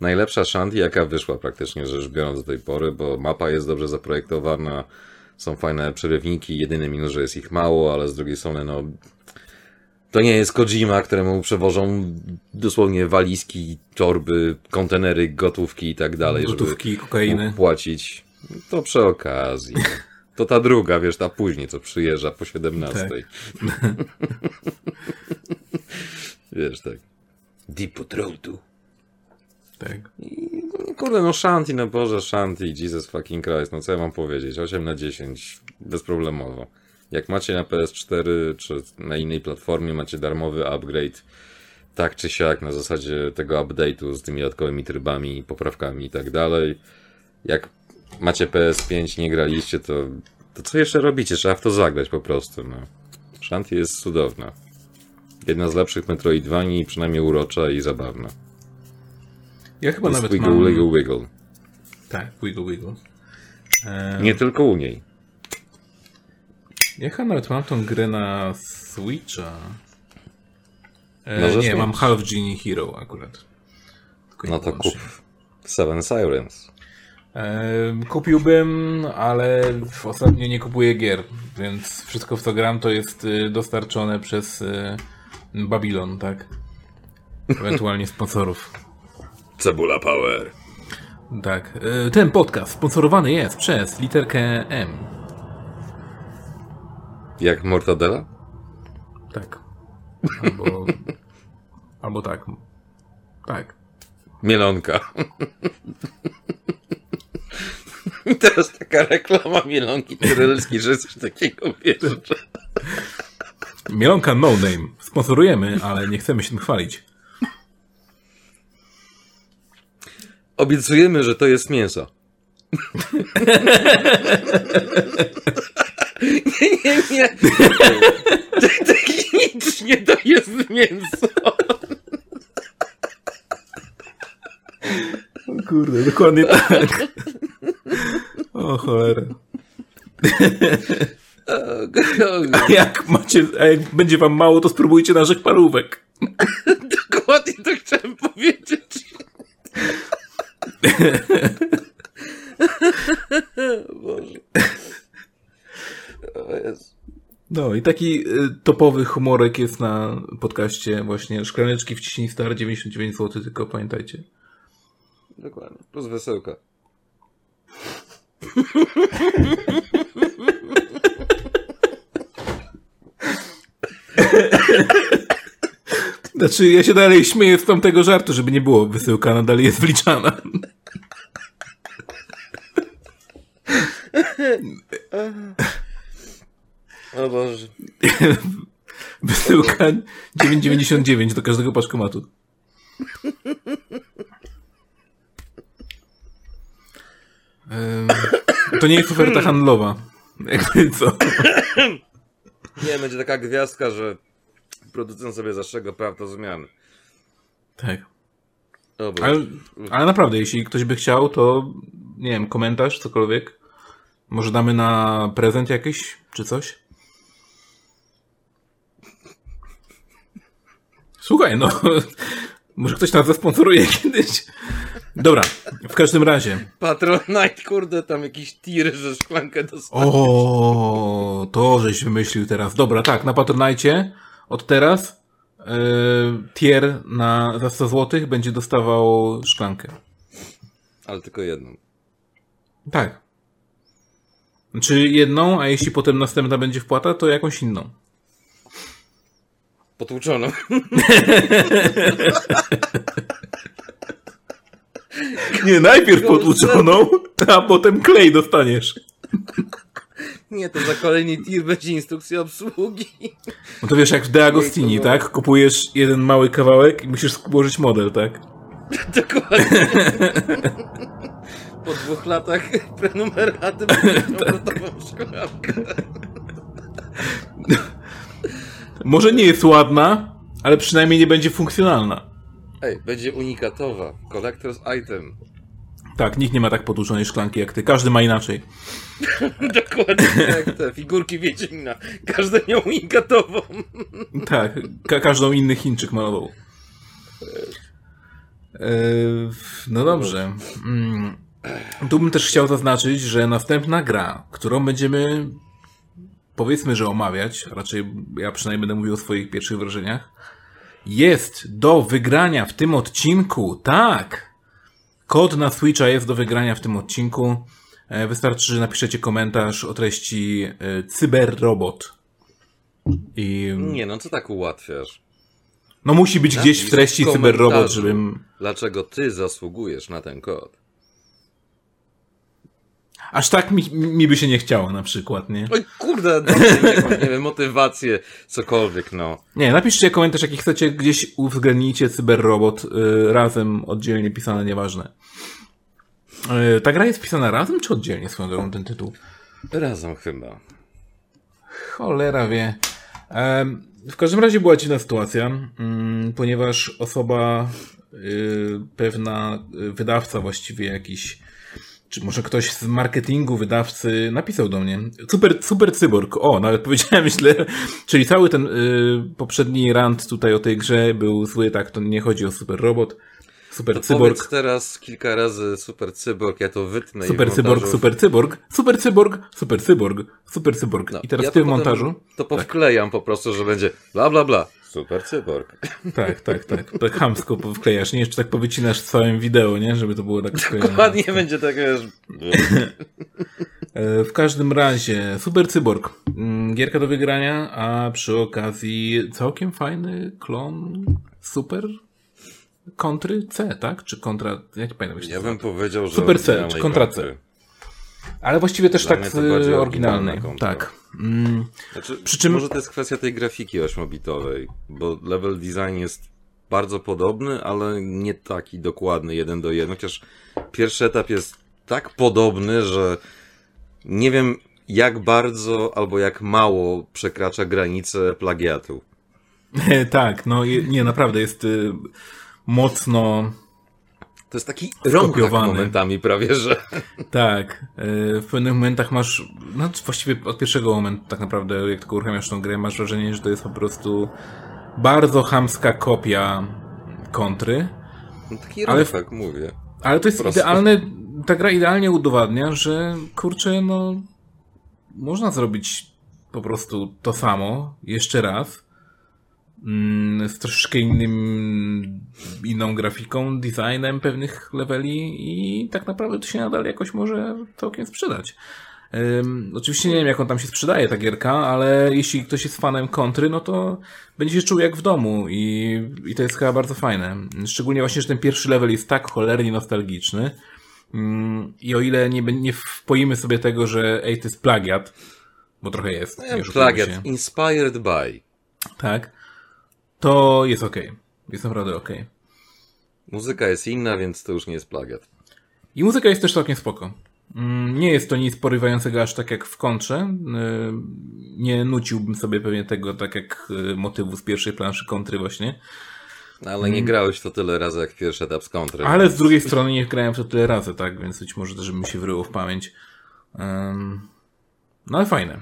Najlepsza Shanty, jaka wyszła praktycznie rzecz biorąc do tej pory, bo mapa jest dobrze zaprojektowana, są fajne przerywniki, jedyny minus, że jest ich mało, ale z drugiej strony, no To nie jest Kojima, któremu przewożą dosłownie walizki, torby, kontenery, gotówki i tak dalej, Gotówki, żeby kokainy. płacić. To przy okazji. To ta druga, wiesz, ta później, co przyjeżdża po 17. wiesz, tak. Deep Roadu. Tak. Kurde, no Shanti, no Boże, Shanti, Jesus fucking Christ, no co ja mam powiedzieć? 8 na 10, bezproblemowo. Jak macie na PS4 czy na innej platformie, macie darmowy upgrade, tak czy siak, na zasadzie tego update'u z tymi dodatkowymi trybami, poprawkami i tak dalej. Jak macie PS5, nie graliście, to, to co jeszcze robicie? Trzeba w to zagrać po prostu, no. Shanti jest cudowna. Jedna z lepszych Metroidvanii, przynajmniej urocza i zabawna. Ja chyba Jest nawet wiggle, mam... wiggle, wiggle. Tak, wiggle, wiggle. Nie tylko u niej. Ja chyba nawet mam tą grę na Switcha. E, Możesz nie, mam Half Genie Hero akurat. Tylko No to kup Seven Sirens. Kupiłbym, ale ostatnio nie kupuję gier, więc wszystko w co gram to jest y, dostarczone przez y, Babylon, tak? Ewentualnie sponsorów. Cebula Power. Tak. E, Ten podcast sponsorowany jest przez literkę M. Jak Mortadela? Tak. Albo. albo tak. Tak. Mielonka. I teraz taka reklama Mielonki Tyrelskiej, że coś takiego wiesz. Mielonka No Name. Sponsorujemy, ale nie chcemy się tym chwalić. Obiecujemy, że to jest mięso. nie, nie, nie. Technicznie to jest mięso. Kurde, dokładnie tak. O cholera. A jak macie, a jak będzie wam mało, to spróbujcie naszych parówek. Dokładnie to chciałem powiedzieć. Boże. O Jezu. No i taki y, topowy humorek jest na podcaście właśnie Szklaneczki wciśnij star 99 zł, tylko pamiętajcie. Dokładnie. Plus wesełka. Znaczy, ja się dalej śmieję z tamtego żartu, żeby nie było wysyłka, nadal jest wliczana. O Boże. Wysyłka 9,99 do każdego paczkomatu. To nie jest oferta handlowa. Jakby co? Nie, będzie taka gwiazdka, że producent sobie zastrzega praw do zmian. Tak. Ale, ale naprawdę, jeśli ktoś by chciał, to nie wiem, komentarz, cokolwiek. Może damy na prezent jakiś, czy coś? Słuchaj, no. Może ktoś nas zasponsoruje kiedyś. Dobra, w każdym razie. Patronite, kurde, tam jakiś tir, że szklankę dostał. O, to żeś wymyślił teraz. Dobra, tak, na Patronajcie od teraz yy, tier na, za 100 zł będzie dostawał szklankę. Ale tylko jedną. Tak. Czy jedną, a jeśli potem następna będzie wpłata, to jakąś inną. Potłuczoną. Nie, najpierw potłuczoną, a potem klej dostaniesz. Nie, to za kolejny tir będzie instrukcja obsługi. No to wiesz, jak w De Agostini, tak? Kupujesz jeden mały kawałek i musisz złożyć model, tak? Dokładnie. Po dwóch latach prenumeraty gotową szklankę. Może nie jest ładna, ale przynajmniej nie będzie funkcjonalna. Ej, będzie unikatowa. Collector's item. Tak, nikt nie ma tak potłuczonej szklanki jak ty. Każdy ma inaczej. Dokładnie jak te figurki Wiedźmina. Każdy miał unikatową. Tak, ka każdą inny Chińczyk malował. Eee, no dobrze. Mm. Tu bym też chciał zaznaczyć, że następna gra, którą będziemy powiedzmy, że omawiać, raczej ja przynajmniej będę mówił o swoich pierwszych wrażeniach, jest do wygrania w tym odcinku, tak! Kod na Switcha jest do wygrania w tym odcinku. E, wystarczy, że napiszecie komentarz o treści e, Cyberrobot. I... Nie, no co tak ułatwiasz? No musi być gdzieś w treści w Cyberrobot, żebym... Dlaczego ty zasługujesz na ten kod? Aż tak mi, mi by się nie chciało na przykład, nie? Oj kurde, nie, nie wiem, motywację, cokolwiek, no. Nie, napiszcie komentarz, jaki chcecie, gdzieś uwzględnijcie Cyberrobot y, razem, oddzielnie pisane, nieważne. Y, ta gra jest pisana razem, czy oddzielnie swoją drogą ten tytuł? Razem chyba. Cholera wie. W każdym razie była dziwna sytuacja, mm, ponieważ osoba, y, pewna y, wydawca właściwie jakiś, czy może ktoś z marketingu wydawcy napisał do mnie. Super, super cyborg. O, nawet powiedziałem źle. Czyli cały ten y, poprzedni rant tutaj o tej grze był zły, tak, to nie chodzi o super robot. Super To cyborg. powiedz teraz kilka razy super cyborg, ja to wytnę i Super cyborg, super cyborg, super cyborg, super cyborg, super cyborg. No, I teraz ja w tym montażu. To powklejam po prostu, że będzie bla bla bla. Super cyborg. Tak, tak, tak. Tak chamsko wklejasz, nie? Jeszcze tak powycinasz w całym wideo, nie? Żeby to było tak sklejone. Dokładnie będzie tak, wiesz... E, W każdym razie, Super Cyborg. Mm, Gierka do wygrania, a przy okazji całkiem fajny klon Super kontry C, tak? Czy kontra... Ja nie pamiętam. Ja bym powiedział, że... Super C, czy kontra C. Ale właściwie też Dla tak oryginalna oryginalnej. Tak. Mm, Znaczy, Przy czym- Może to jest kwestia tej grafiki 8-bitowej, bo level design jest bardzo podobny, ale nie taki dokładny jeden do jeden. Chociaż pierwszy etap jest tak podobny, że nie wiem jak bardzo albo jak mało przekracza granicę plagiatu. tak, no nie, naprawdę jest y, mocno... To jest taki Skopiowany. momentami prawie, że... Tak, e, w pewnych momentach masz, no właściwie od pierwszego momentu tak naprawdę, jak tylko uruchamiasz tą grę, masz wrażenie, że to jest po prostu bardzo chamska kopia kontry, No, taki Ale- tak mówię. ale to jest idealne, ta gra idealnie udowadnia, że kurczę, no można zrobić po prostu to samo jeszcze raz, z troszeczkę innym, inną grafiką, designem pewnych leveli i tak naprawdę to się nadal jakoś może całkiem sprzedać. Ym, oczywiście nie wiem, jak on tam się sprzedaje, ta gierka, ale jeśli ktoś jest fanem kontry, no to będzie się czuł jak w domu i, i to jest chyba bardzo fajne. Szczególnie właśnie, że ten pierwszy level jest tak cholernie nostalgiczny Ym, i o ile nie, nie wpoimy sobie tego, że ej, to jest plagiat, bo trochę jest. oszukujmy Plagiat. Inspired by. Tak. To jest okej. Jest naprawdę okej. Muzyka jest inna, więc to już nie jest plagiat. I muzyka jest też całkiem spoko. Mm, Nie jest to nic porywającego aż tak jak w kontrze. Yy, Nie nuciłbym sobie pewnie tego tak jak yy, motywu z pierwszej planszy kontry właśnie. No, Ale nie grałeś w to tyle razy jak pierwszy etap z kontry. Mm. Ale z drugiej strony nie grałem to tyle razy, tak? Więc być może też mi się wryło w pamięć. No ale fajne.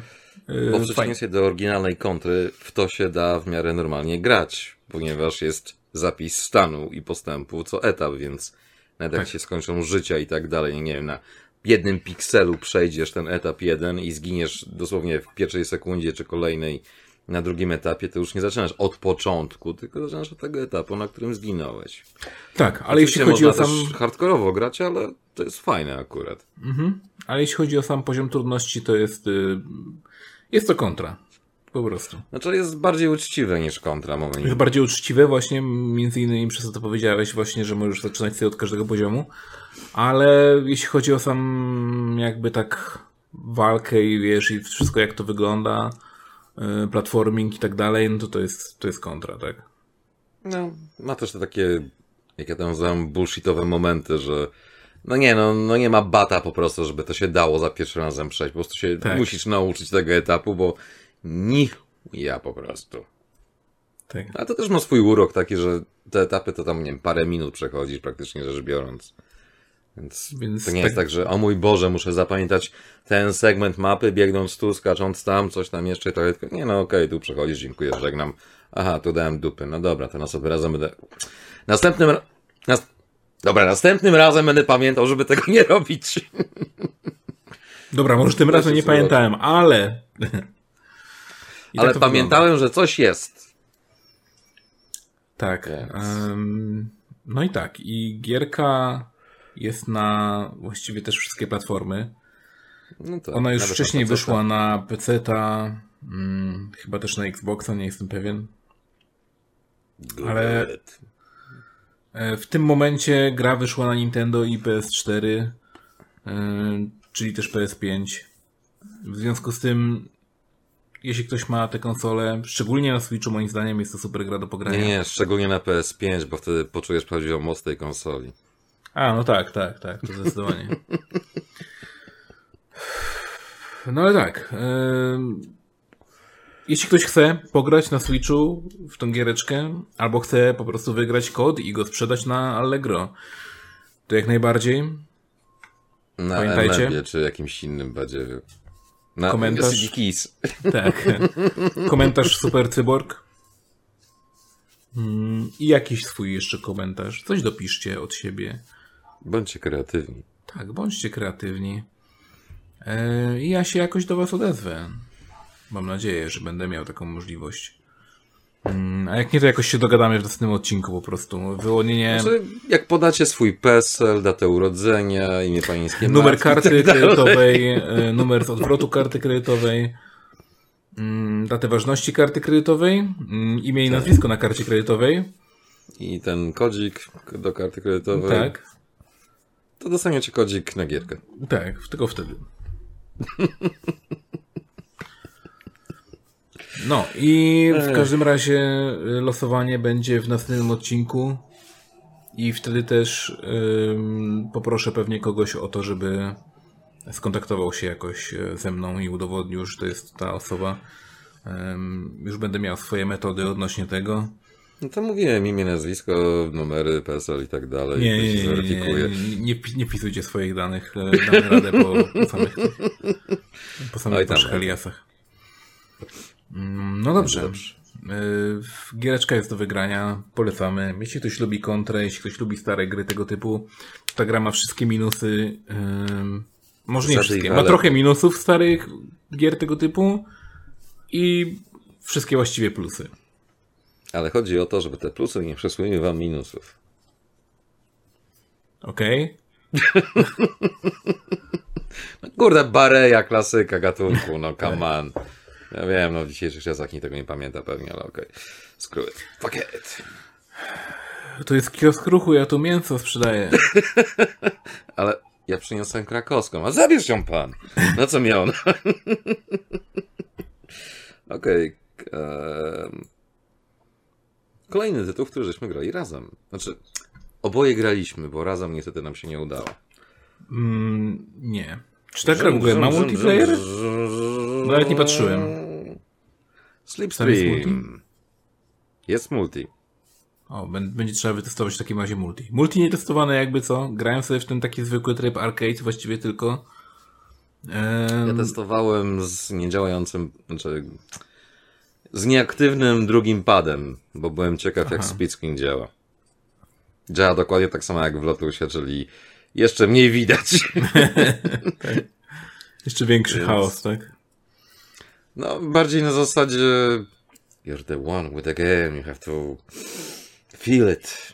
Bo w przeciwieństwie do oryginalnej kontry, w to się da w miarę normalnie grać, ponieważ jest zapis stanu i postępu co etap, więc nawet jak Tak. się skończą życia i tak dalej, nie wiem, na jednym pikselu przejdziesz ten etap jeden i zginiesz dosłownie w pierwszej sekundzie czy kolejnej na drugim etapie, to już nie zaczynasz od początku, tylko zaczynasz od tego etapu, na którym zginąłeś. Tak, ale jeśli Oczywiście chodzi o sam... też hardkorowo grać, ale to jest fajne akurat. Mhm. Ale jeśli chodzi o sam poziom trudności, to jest... yy, Jest to kontra. Po prostu. Znaczy jest bardziej uczciwe niż kontra momentami. Jest bardziej uczciwe właśnie, między innymi przez to, co powiedziałeś właśnie, że możesz zaczynać sobie od każdego poziomu, ale jeśli chodzi o sam jakby tak walkę i wiesz, i wszystko jak to wygląda, y, platforming i tak dalej, no to to jest, to jest kontra, tak? No, ma też te takie, jak ja to nazywam, bullshitowe momenty, że no nie, no, no nie ma bata po prostu, żeby to się dało za pierwszym razem przejść. Po prostu się Tak. musisz nauczyć tego etapu, bo nich ja po prostu. tak. Ale to też ma swój urok taki, że te etapy to tam, nie wiem, parę minut przechodzisz praktycznie rzecz biorąc. Więc, Więc to nie tak- jest tak, że o mój Boże, muszę zapamiętać ten segment mapy, biegnąc tu, skacząc tam, coś tam jeszcze, to tylko, nie no okej, tu przechodzisz, dziękuję, żegnam. Aha, tu dałem dupy, no dobra, to następnym razem będę... Następnym... Nas... Dobra, następnym razem będę pamiętał, żeby tego nie robić. Dobra, może tym razem nie pamiętałem, ale I Ale tak pamiętałem, że coś jest. Tak. Em, no i tak. I gierka jest na właściwie też wszystkie platformy. No tak, Ona już wcześniej na PC. wyszła na PC-ta, mm, chyba też na Xboxa, nie jestem pewien. ale- Good. E, W tym momencie gra wyszła na Nintendo i PS4, e, czyli też PS5. W związku z tym, jeśli ktoś ma tę konsolę, szczególnie na Switchu, moim zdaniem jest to super gra do pogrania. Nie, nie, szczególnie na PS5, bo wtedy poczujesz prawdziwą moc tej konsoli. A, no tak, tak, tak, to zdecydowanie. No ale tak. em, jeśli ktoś chce pograć na Switchu w tą giereczkę, albo chce po prostu wygrać kod i go sprzedać na Allegro, to jak najbardziej. Na Pamiętajcie. MLB czy jakimś innym badziewiu. Na Komentarz. Keys. Tak. komentarz Super Cyborg. Mm, I jakiś swój jeszcze komentarz. Coś dopiszcie od siebie. Bądźcie kreatywni. Tak, bądźcie kreatywni. E, I ja się jakoś do Was odezwę. Mam nadzieję, że będę miał taką możliwość. Mm, A jak nie, to jakoś się dogadamy w następnym odcinku po prostu. Wyłonienie, Znaczy, jak podacie swój PESEL, datę urodzenia, imię pańskie numer karty tak kredytowej, e, numer z odwrotu karty kredytowej, mm, datę ważności karty kredytowej, mm, imię i nazwisko na karcie kredytowej. I ten kodzik do karty kredytowej. Tak, To dostaniecie kodzik na gierkę. tak, tylko wtedy. No i w każdym razie y, losowanie będzie w następnym odcinku i wtedy też ym, poproszę pewnie kogoś o to, żeby skontaktował się jakoś e, ze mną i udowodnił, że to jest ta osoba. Ym, już będę miał swoje metody odnośnie tego. No to mówiłem, imię, nazwisko, numery, PESEL i tak dalej. Nie, nie, nie, nie, nie, nie, wpisujcie swoich danych, e, damy radę po, po samych, po samych oj No dobrze. Dobrze. Y, Giereczka jest do wygrania, polecamy. Jeśli ktoś lubi kontrę, jeśli ktoś lubi stare gry tego typu, ta gra ma wszystkie minusy. Może nie i wszystkie, ma trochę minusów starych gier tego typu i wszystkie właściwie plusy. Ale chodzi o to, żeby te plusy nie przesłyły wam minusów. Okej? Kurde, Bareja, klasyka gatunku, no come on. Ja wiem, no w dzisiejszych czasach nikt tego nie pamięta pewnie, ale okej. Screw it. Fuck it. To jest kiosk ruchu, ja tu mięso sprzedaję. Ale ja przyniosłem krakowską, a zabierz ją pan. No co miał? No. Okej. em, Kolejny tytuł, w który żeśmy grali razem. Znaczy, oboje graliśmy, bo razem niestety nam się nie udało. Mm, nie. Czy ta gra w ogóle ma multiplayer? Nawet nie patrzyłem. Tam jest multi? Slipstream. Jest multi. O, bę- będzie trzeba wytestować w takim razie multi. Multi nietestowane jakby co? Grałem sobie w ten taki zwykły tryb arcade właściwie tylko. Ehm, Ja testowałem z niedziałającym, znaczy z nieaktywnym drugim padem, bo byłem ciekaw jak split screen działa. Działa dokładnie tak samo jak w Lotusie, czyli jeszcze mniej widać. jeszcze większy Więc- chaos, tak? No, bardziej na zasadzie you're the one with the game, you have to feel it.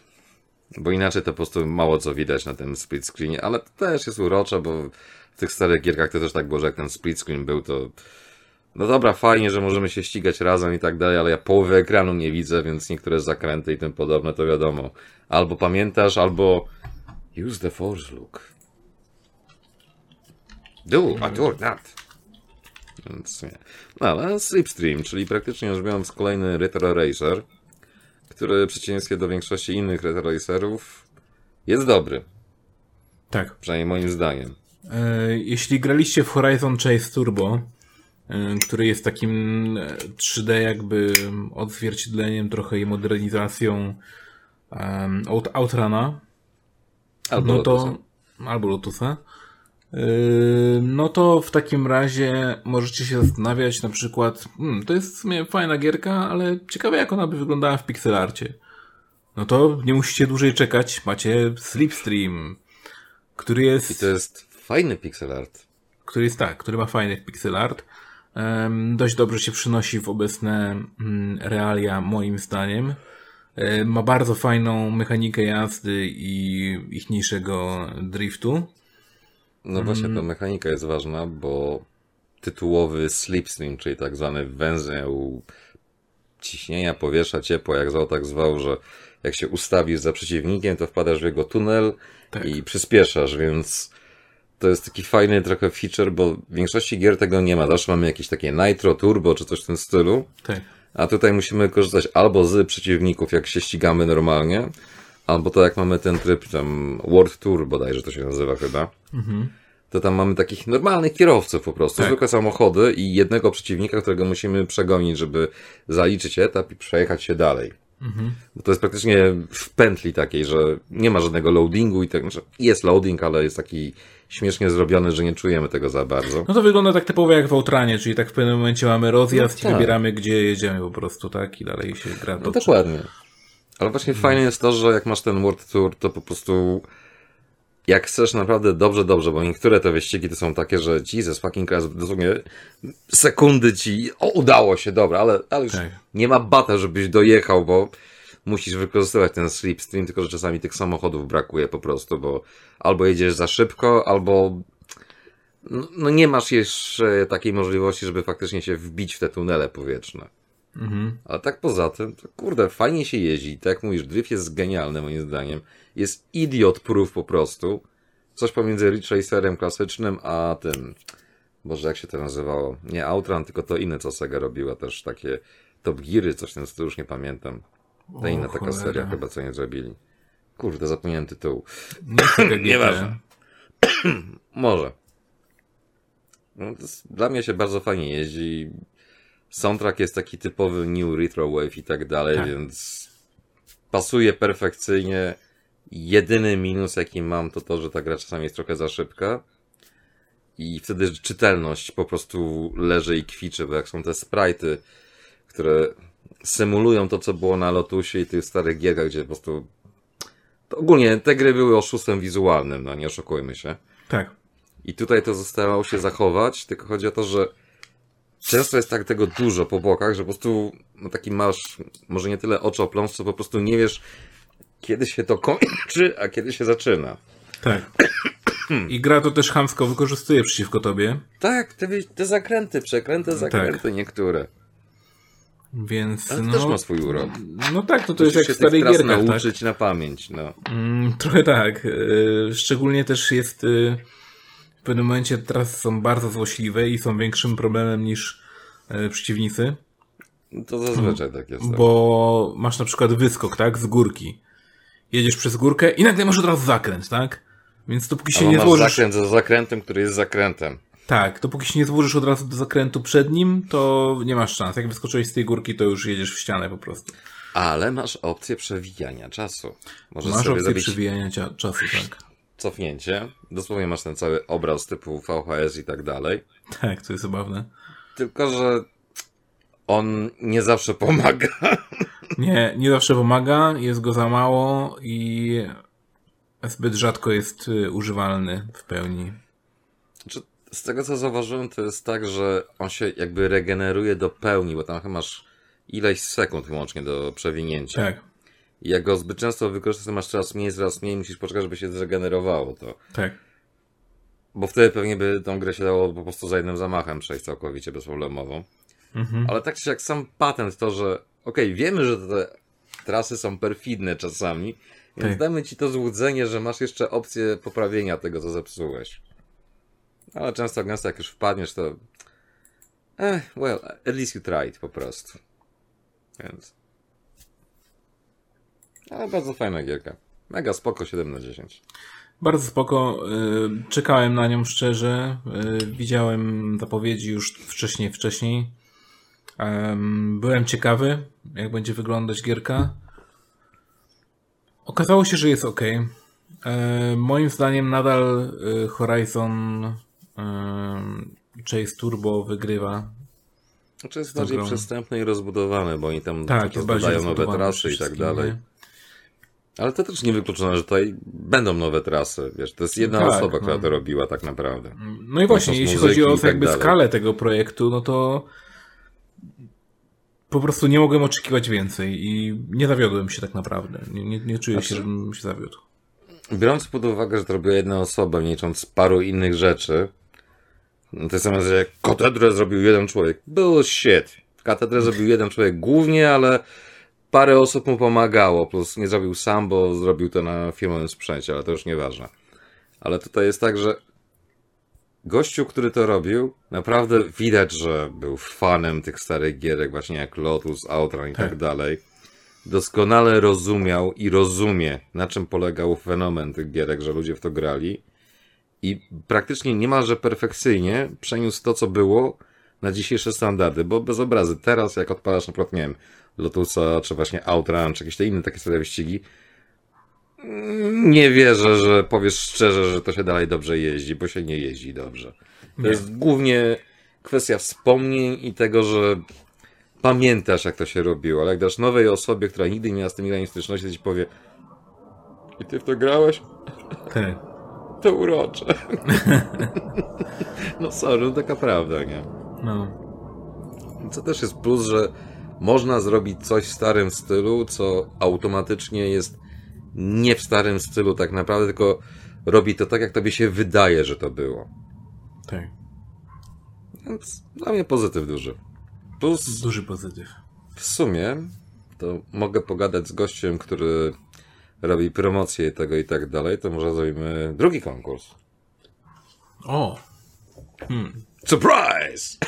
Bo inaczej to po prostu mało co widać na tym split screenie, ale to też jest urocze, bo w tych starych gierkach to też tak było, że jak ten split screen był, to no dobra, fajnie, że możemy się ścigać razem i tak dalej, ale ja połowy ekranu nie widzę, więc niektóre zakręty i tym podobne to wiadomo. Albo pamiętasz, albo use the force look. Do, a do that. Więc nie. No ale Slipstream, czyli praktycznie rzecz biorąc kolejny Retro Racer, który w przeciwieństwie do większości innych Retro Racerów jest dobry, Tak. przynajmniej moim zdaniem. E, jeśli graliście w Horizon Chase Turbo, e, który jest takim e, 3D jakby odzwierciedleniem trochę i modernizacją um, Out, Outrana, Albo no to Lotusa. albo Lotusa. Yy, No to w takim razie możecie się zastanawiać na przykład, hmm, to jest w sumie fajna gierka, ale ciekawe jak ona by wyglądała w pixelarcie. No to nie musicie dłużej czekać, macie Slipstream, który I jest, to jest fajny pixel art. który jest tak, który ma fajny pixel art. em, dość dobrze się przynosi w obecne mm, realia, moim zdaniem. E, Ma bardzo fajną mechanikę jazdy i ichniejszego driftu. No właśnie, ta mechanika jest ważna, bo tytułowy slipstream, czyli tak zwany węzeł ciśnienia powietrza, ciepła, jak zwał, tak zwał, że jak się ustawisz za przeciwnikiem, to wpadasz w jego tunel Tak. i przyspieszasz, więc to jest taki fajny trochę feature, bo w większości gier tego nie ma. Zawsze mamy jakieś takie nitro, turbo, czy coś w tym stylu, Tak. a tutaj musimy korzystać albo z przeciwników, jak się ścigamy normalnie, albo to jak mamy ten tryb tam World Tour bodajże to się nazywa chyba. To tam mamy takich normalnych kierowców po prostu, Tak. zwykłe samochody i jednego przeciwnika, którego musimy przegonić, żeby zaliczyć etap i przejechać się dalej. Bo to jest praktycznie w pętli takiej, że nie ma żadnego loadingu i tak, znaczy jest loading, ale jest taki śmiesznie zrobiony, że nie czujemy tego za bardzo. No to wygląda tak typowo jak w Outranie, czyli tak w pewnym momencie mamy rozjazd No i tak. wybieramy, gdzie jedziemy po prostu, tak? I dalej się gra No toczy. dokładnie. Ale właśnie fajne jest to, że jak masz ten World Tour, to po prostu jak chcesz naprawdę dobrze, dobrze, bo niektóre te wyścigi to są takie, że Jesus fucking Christ, dosłownie sekundy ci, o udało się, dobra, ale, ale już Tak. nie ma bata, żebyś dojechał, bo musisz wykorzystywać ten slipstream, tylko że czasami tych samochodów brakuje po prostu, bo albo jedziesz za szybko, albo no, no nie masz jeszcze takiej możliwości, żeby faktycznie się wbić w te tunele powietrzne. Mhm. Ale tak poza tym, to kurde, fajnie się jeździ. Tak jak mówisz, drift jest genialny moim zdaniem. Jest idiot proof po prostu. Coś pomiędzy Ridge Racerem klasycznym, a tym... Boże, jak się to nazywało? Nie Outrun, tylko to inne, co Sega robiła też. Takie Top Geary, coś ten stylu, już nie pamiętam. Ta O, inna taka cholera. seria chyba, co nie zrobili. Kurde, zapomniałem tytułu. Nie taka Nieważne. Może. No, to jest, dla mnie się bardzo fajnie jeździ. Soundtrack jest taki typowy new retro wave i tak dalej, Tak. więc pasuje perfekcyjnie. Jedyny minus jaki mam to to, że ta gra czasami jest trochę za szybka i wtedy czytelność po prostu leży i kwiczy, bo jak są te sprite'y, które symulują to, co było na Lotusie i tych starych gierkach, gdzie po prostu to ogólnie te gry były oszustwem wizualnym, no nie oszukujmy się. Tak. I tutaj to zostało się zachować, tylko chodzi o to, że często jest tak tego dużo po bokach, że po prostu no taki masz, może nie tyle oczopląs, co po prostu nie wiesz, kiedy się to kończy, a kiedy się zaczyna. Tak. I gra to też chamsko wykorzystuje przeciwko tobie, Tak, te, te zakręty, przekręty zakręty niektóre. więc Ale to no, też ma swój urok. no tak, to to jest jak w tras gierkach, tak? nauczyć na pamięć, no. Mm, trochę tak. E, Szczególnie też jest e, w pewnym momencie trasy są bardzo złośliwe i są większym problemem niż e, przeciwnicy, To zazwyczaj tak jest. tak. bo masz na przykład wyskok, tak, z górki. Jedziesz przez górkę i nagle masz od razu zakręt, tak? Więc dopóki się Albo nie masz złożysz... zakręt za zakrętem, który jest zakrętem. Tak, dopóki się nie złożysz od razu do zakrętu przed nim, to nie masz szans. Jak wyskoczyłeś z tej górki, to już jedziesz w ścianę po prostu. Ale masz opcję przewijania czasu. Możesz Masz opcję przewijania czasu, tak. Cofnięcie. Dosłownie masz ten cały obraz typu VHS i tak dalej. Tak, to jest zabawne. Tylko, że on nie zawsze pomaga. Nie, nie zawsze pomaga, jest go za mało i zbyt rzadko jest y, używalny w pełni. Znaczy, z tego co zauważyłem, to jest tak, że on się jakby regeneruje do pełni, bo tam chyba masz ileś sekund łącznie do przewinięcia. Tak, I jak go zbyt często wykorzystasz, to masz coraz mniej, coraz mniej, musisz poczekać, żeby się zregenerowało to. tak. Bo wtedy pewnie by tą grę się dało po prostu za jednym zamachem przejść całkowicie bezproblemowo. Mhm. Ale tak czy jak sam patent to, że okej, wiemy, że te trasy są perfidne czasami, więc Tak. damy ci to złudzenie, że masz jeszcze opcję poprawienia tego, co zepsułeś. Ale często gęsto jak już wpadniesz, to eh, well, at least you tried po prostu. Więc... Ale bardzo fajna gierka. Mega spoko, 7 na 10. Bardzo spoko. y, Czekałem na nią szczerze. y, Widziałem zapowiedzi już wcześniej, wcześniej. Em, Byłem ciekawy, jak będzie wyglądać gierka. Okazało się, że jest ok. Moim zdaniem nadal y, Horizon Chase Turbo wygrywa. Znaczy jest bardziej przystępny i rozbudowany, bo oni tam Tak, dodają nowe trasy i tak dalej. nie? Ale to też niewykluczone, że tutaj będą nowe trasy. Wiesz, to jest jedna Tak, osoba, która no. to robiła tak naprawdę. No i właśnie, jeśli chodzi o i tak jakby dalej. skalę tego projektu, no to po prostu nie mogłem oczekiwać więcej i nie zawiodłem się tak naprawdę. Nie, nie, nie czuję się, Znaczy- żebym się zawiódł. Biorąc pod uwagę, że to robiła jedna osoba, nie licząc paru innych rzeczy, no to jest samo, że katedrę zrobił jeden człowiek. Było shit. Katedrę zrobił jeden człowiek głównie, ale parę osób mu pomagało, plus nie zrobił sam, bo zrobił to na firmowym sprzęcie, ale to już nieważne. Ale tutaj jest tak, że gościu, który to robił, naprawdę widać, że był fanem tych starych gierek, właśnie jak Lotus, Outrun i tak, Tak. dalej. Doskonale rozumiał i rozumie, na czym polegał fenomen tych gierek, że ludzie w to grali. I praktycznie niemalże perfekcyjnie przeniósł to, co było na dzisiejsze standardy, bo bez obrazy. Teraz, jak odpalasz na przykład, nie wiem, Lotusa, czy właśnie Outrun, czy jakieś te inne takie stare wyścigi, nie wierzę, że powiesz szczerze, że to się dalej dobrze jeździ, bo się nie jeździ dobrze. To Nie. jest głównie kwestia wspomnień i tego, że pamiętasz, jak to się robiło, ale jak dasz nowej osobie, która nigdy nie miała z tym graniem styczności, to ci powie i ty w to grałeś? To urocze. no sorry, no taka prawda, nie? No. Co też jest plus, że można zrobić coś w starym stylu, co automatycznie jest nie w starym stylu tak naprawdę, tylko robi to tak, jak tobie się wydaje, że to było. Tak. Więc dla mnie pozytyw duży. Plus Duży pozytyw. w sumie to mogę pogadać z gościem, który robi promocję tego i tak dalej, to może zrobimy drugi konkurs. O! Surprise!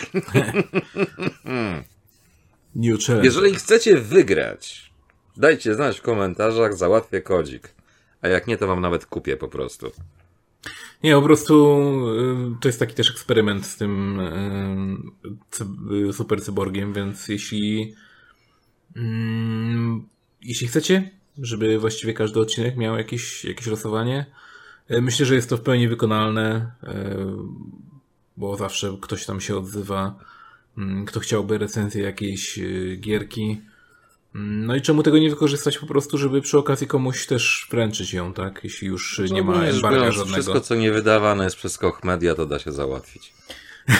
New challenge. Jeżeli chcecie wygrać, dajcie znać w komentarzach, załatwię kodzik. A jak nie, to wam nawet kupię po prostu. Nie, po prostu y, to jest taki też eksperyment z tym y, y, super cyborgiem, więc jeśli mm, jeśli chcecie, żeby właściwie każdy odcinek miał jakieś, jakieś losowanie, myślę, że jest to w pełni wykonalne, bo zawsze ktoś tam się odzywa, kto chciałby recenzję jakiejś y, gierki. Mm, No i czemu tego nie wykorzystać po prostu, żeby przy okazji komuś też wręczyć ją, tak? Jeśli już nie ma embarga biorąc, żadnego. Wszystko, co nie wydawane jest przez Koch Media, to da się załatwić.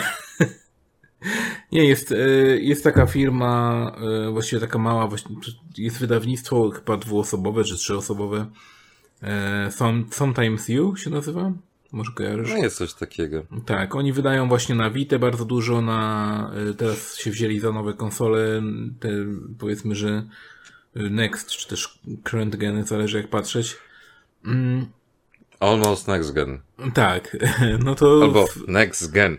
Nie, jest, e, jest taka firma, e, właściwie taka mała, jest wydawnictwo chyba dwuosobowe czy trzyosobowe. Some, Sometimes You się nazywa? Może kojarzysz? No jest coś takiego. Tak, oni wydają właśnie na Vita bardzo dużo, na e, teraz się wzięli za nowe konsole, te powiedzmy, że e, Next, czy też Current Gen, zależy jak patrzeć. Mm, Almost Next Gen. tak, no to Albo Next Gen.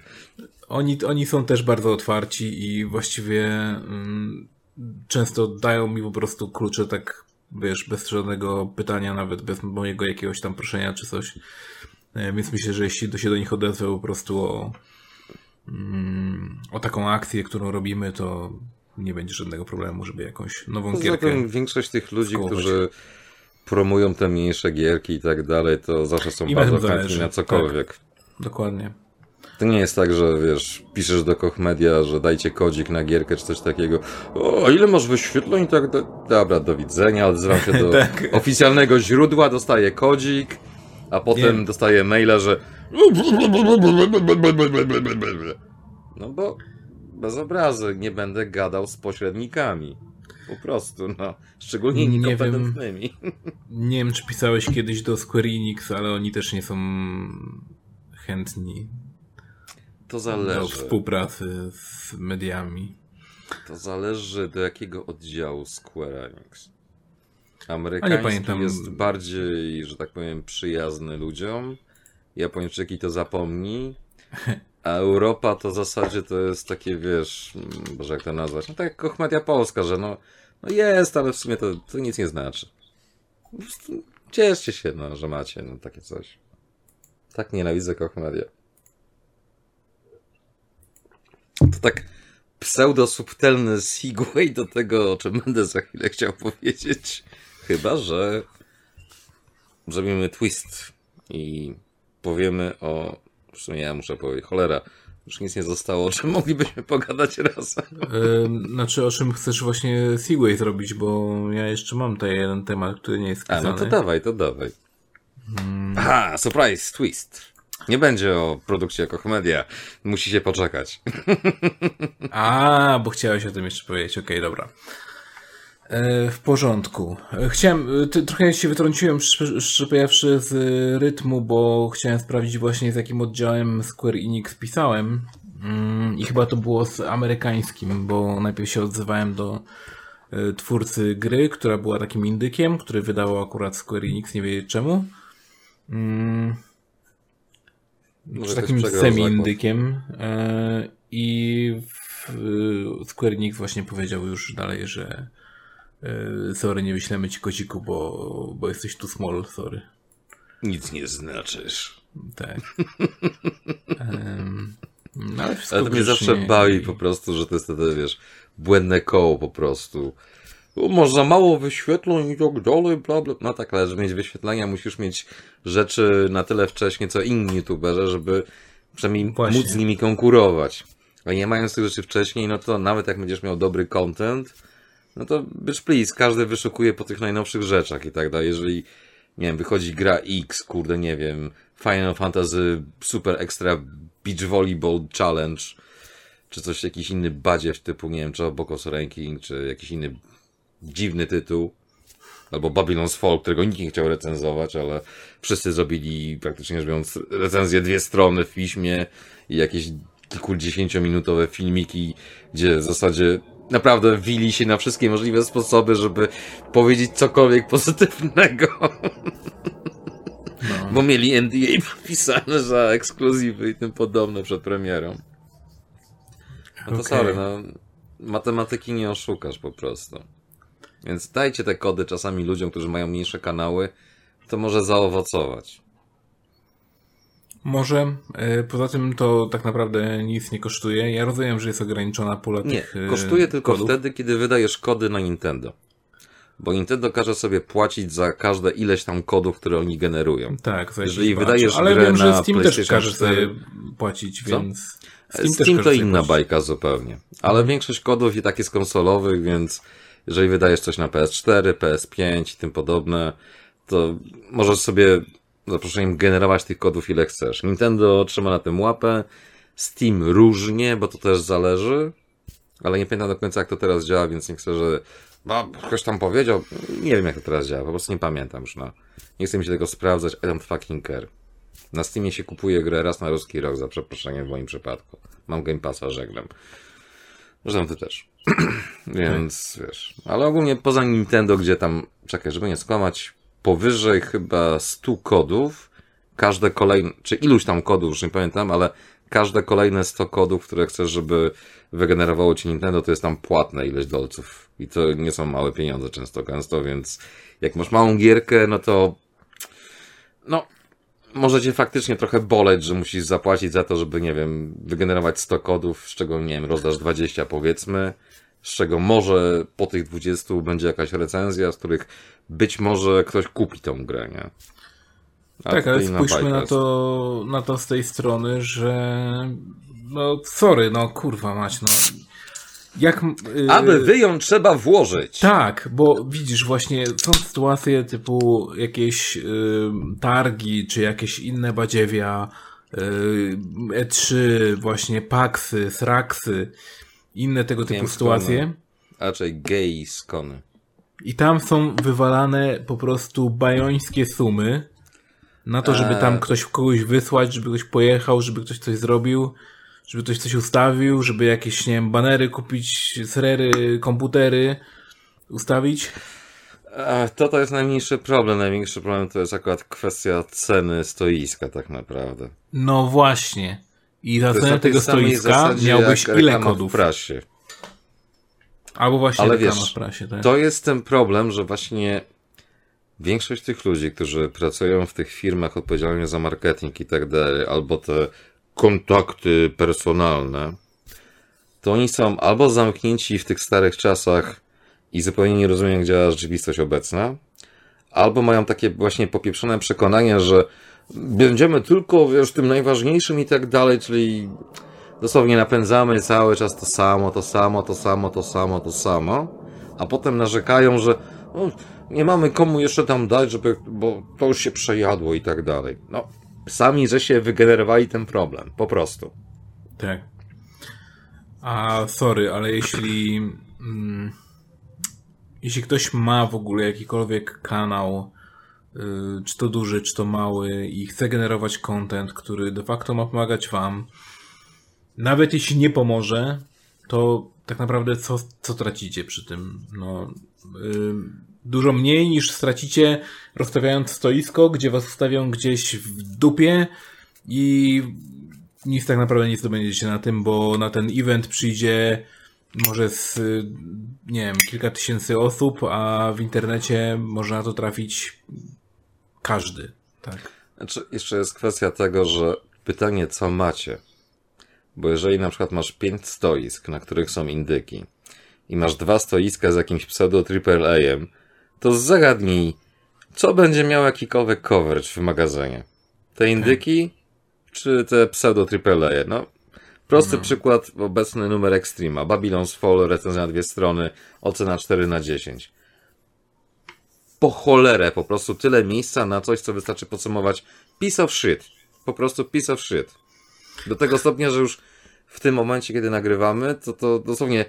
Oni, oni są też bardzo otwarci i właściwie mm, często dają mi po prostu klucze tak, wiesz, bez żadnego pytania, nawet bez mojego jakiegoś tam proszenia czy coś. E, Więc myślę, że jeśli do się do nich odezwę po prostu o, mm, o taką akcję, którą robimy, to nie będzie żadnego problemu, żeby jakąś nową Poza gierkę. tym większość tych ludzi, skołować. którzy promują te mniejsze gierki i tak dalej, to zawsze są Im bardzo chętni na cokolwiek. Dokładnie. To nie jest tak, że wiesz, piszesz do Koch Media, że dajcie kodzik na gierkę czy coś takiego. O, ile masz wyświetleń i tak. Do... Dobra, do widzenia, odzywam się do Tak. oficjalnego źródła, dostaję kodzik, a potem Nie. dostaję maila, że. No bo bez obrazy nie będę gadał z pośrednikami. Po prostu, no. Szczególnie Nie niekompetentnymi. Nie wiem, czy pisałeś kiedyś do Square Enix, ale oni też nie są chętni To do zależy. współpracy z mediami. To zależy do jakiego oddziału Square Enix. Amerykański pamiętam. jest bardziej, że tak powiem, przyjazny ludziom. Japończyki to zapomni. A Europa to w zasadzie to jest takie, wiesz, mm, boże jak to nazwać, no tak jak Kochmedia Polska, że no, no jest, ale w sumie to, to nic nie znaczy. Cieszcie się, no, że macie no, takie coś. Tak nienawidzę Kochmedia. To tak pseudo-subtelny segue do tego, o czym będę za chwilę chciał powiedzieć. Chyba, że zrobimy twist i powiemy o. W sumie ja muszę powiedzieć, cholera. Już nic nie zostało, o czym moglibyśmy pogadać razem. Yy, znaczy, o czym chcesz właśnie Seaway zrobić, bo ja jeszcze mam tutaj jeden temat, który nie jest A, no to dawaj, to dawaj. Aha, surprise, twist. Nie będzie o produkcji jako komedia. Musi się poczekać. A, bo chciałeś o tym jeszcze powiedzieć. Okej, dobra. E, w porządku. E, Chciałem, e, trochę się wytrąciłem, szcz- szczerze powiedziawszy, z rytmu, bo chciałem sprawdzić właśnie z jakim oddziałem Square Enix pisałem. Mm, I chyba to było z amerykańskim, bo najpierw się odzywałem do twórcy gry, która była takim indykiem, który wydawał akurat Square Enix, nie wiedzieć czemu. Mm, Może takim semi-indykiem. I Square Enix właśnie powiedział już dalej, że sorry, nie wyślemy ci koziku, bo, bo jesteś tu small, sorry. Nic nie znaczysz. Tak. No, ale Ale to mnie zawsze bawi i- po prostu, że to jest wtedy, wiesz, błędne koło po prostu. O, Masz za mało wyświetleń i tak dalej, bla bla. No tak, ale żeby mieć wyświetlenia, musisz mieć rzeczy na tyle wcześnie, co inni youtuberzy, żeby przynajmniej Właśnie. móc z nimi konkurować. A nie mając tych rzeczy wcześniej, no to nawet jak będziesz miał dobry content, no to bitch please, każdy wyszukuje po tych najnowszych rzeczach i tak dalej. Jeżeli, nie wiem, wychodzi gra X, kurde, nie wiem, Final Fantasy Super Extra Beach Volleyball Challenge, czy coś, jakiś inny badziew typu, nie wiem, czy Bokos Ranking, czy jakiś inny dziwny tytuł, albo Babylon's Fall, którego nikt nie chciał recenzować, ale wszyscy zrobili praktycznie rzecz biorąc recenzję dwie strony w piśmie i jakieś kilkudziesięciominutowe filmiki, gdzie w zasadzie naprawdę wili się na wszystkie możliwe sposoby, żeby powiedzieć cokolwiek pozytywnego. No. Bo mieli NDA podpisane za ekskluzywy i tym podobne przed premierą. No to Okej. sorry, no. Matematyki nie oszukasz po prostu. Więc dajcie te kody czasami ludziom, którzy mają mniejsze kanały, to może zaowocować. Może, e, poza tym to tak naprawdę nic nie kosztuje. Ja rozumiem, że jest ograniczona pula Nie, tych e, kosztuje tylko kodów. wtedy, kiedy wydajesz kody na Nintendo. Bo Nintendo każe sobie płacić za każde ileś tam kodów, które oni generują. Tak, za Jeżeli wydajesz. Ale grę wiem, że na Steam też każe 4. sobie płacić, Co? więc... Steam, też to inna płacić. bajka zupełnie. Ale większość kodów i tak jest konsolowych, więc jeżeli wydajesz coś na PS4, PS5 i tym podobne, to możesz sobie za zaproszeniem generować tych kodów ile chcesz. Nintendo trzyma na tym łapę, Steam różnie, bo to też zależy, ale nie pamiętam do końca jak to teraz działa, więc nie chcę, że no, ktoś tam powiedział, nie wiem jak to teraz działa, po prostu nie pamiętam już, no. Nie chcę mi się tego sprawdzać, I don't fucking care. Na Steamie się kupuje grę raz na ruski rok, za przeproszeniem w moim przypadku. Mam Game Passa, żegnam. Zresztą ty też. Więc wiesz. Ale ogólnie poza Nintendo, gdzie tam, czekaj, żeby nie skłamać, powyżej chyba 100 kodów, każde kolejne, czy iluś tam kodów, już nie pamiętam, ale każde kolejne 100 kodów, które chcesz, żeby wygenerowało ci Nintendo, to jest tam płatne ileś dolców. I to nie są małe pieniądze często, gęsto, więc jak masz małą gierkę, no to no, może cię faktycznie trochę boleć, że musisz zapłacić za to, żeby, nie wiem, wygenerować 100 kodów, z czego, nie wiem, rozdasz 20 powiedzmy, z czego może po tych 20 będzie jakaś recenzja, z których być może ktoś kupi tą grę, nie? A Tak, ale spójrzmy na to, na to z tej strony, że no sorry, no kurwa mać, no jak... Yy, Aby wyjąć, trzeba włożyć. Tak, bo widzisz, właśnie są sytuacje typu jakieś y, targi, czy jakieś inne badziewia, y, E3, właśnie Paxy, Sraxy, inne tego typu sytuacje. A raczej gay skony. I tam są wywalane po prostu bajońskie sumy na to, żeby tam Eee. ktoś kogoś wysłać, żeby ktoś pojechał, żeby ktoś coś zrobił, żeby ktoś coś ustawił, żeby jakieś, nie wiem, banery kupić, serery, komputery ustawić. Ach, To to jest najmniejszy problem. Największy problem to jest akurat kwestia ceny stoiska tak naprawdę. No właśnie. I za cenę tego stoiska miałbyś ile kodów? w prasie. Albo właśnie Ale wiesz, w prasie, tak? To jest ten problem, że właśnie większość tych ludzi, którzy pracują w tych firmach odpowiedzialnych za marketing i tak dalej, albo te kontakty personalne, to oni są albo zamknięci w tych starych czasach i zupełnie nie rozumieją, jak działa rzeczywistość obecna, albo mają takie właśnie popieprzone przekonanie, że będziemy tylko, wiesz, tym najważniejszym i tak dalej, czyli dosłownie napędzamy cały czas to samo, to samo, to samo, to samo, to samo, a potem narzekają, że o, nie mamy komu jeszcze tam dać, żeby, bo to już się przejadło i tak dalej. No, sami, że się wygenerowali ten problem, po prostu. Tak. A sorry, ale jeśli mm, jeśli ktoś ma w ogóle jakikolwiek kanał, czy to duży, czy to mały i chce generować content, który de facto ma pomagać wam, nawet jeśli nie pomoże, to tak naprawdę co, co tracicie przy tym? No, y, dużo mniej niż stracicie rozstawiając stoisko, gdzie was ustawią gdzieś w dupie i nic tak naprawdę nie zdobędziecie na tym, bo na ten event przyjdzie może z, nie wiem, kilka tysięcy osób, a w internecie może na to trafić każdy, tak? Znaczy, jeszcze jest kwestia tego, że pytanie, co macie? Bo jeżeli na przykład masz pięć stoisk, na których są indyki, i masz dwa stoiska z jakimś pseudo AAA-em, to zagadnij, co będzie miał jakikolwiek coverage w magazynie. Te indyki, czy te pseudo AAA? No, prosty No. przykład, obecny numer Extrema. Babylon's Fall, recenzja na dwie strony, ocena 4 na 10. Po cholerę, po prostu tyle miejsca na coś, co wystarczy podsumować. Piece of shit. Po prostu piece of shit. Do tego stopnia, że już w tym momencie, kiedy nagrywamy, to, to dosłownie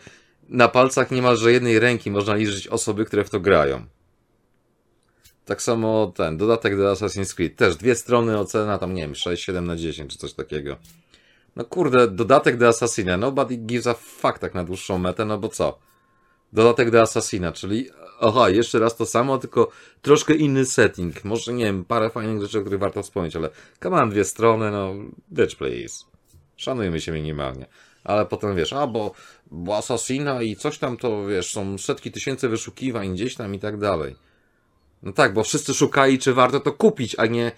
na palcach niemalże jednej ręki można liczyć osoby, które w to grają. Tak samo ten dodatek do Assassin's Creed. Też dwie strony ocena tam, nie wiem, 6, 7 na 10 czy coś takiego. No kurde, dodatek do Assassina. Nobody gives a fuck tak na dłuższą metę, no bo co? Dodatek do Assassina, czyli aha, jeszcze raz to samo, tylko troszkę inny setting. Może, nie wiem, parę fajnych rzeczy, o których warto wspomnieć, ale on, dwie strony, no, bitch please. Szanujmy się minimalnie. Ale potem wiesz, a bo, bo Assassina i coś tam to, wiesz, są setki tysięcy wyszukiwań gdzieś tam i tak dalej. No tak, bo wszyscy szukali, czy warto to kupić, a nie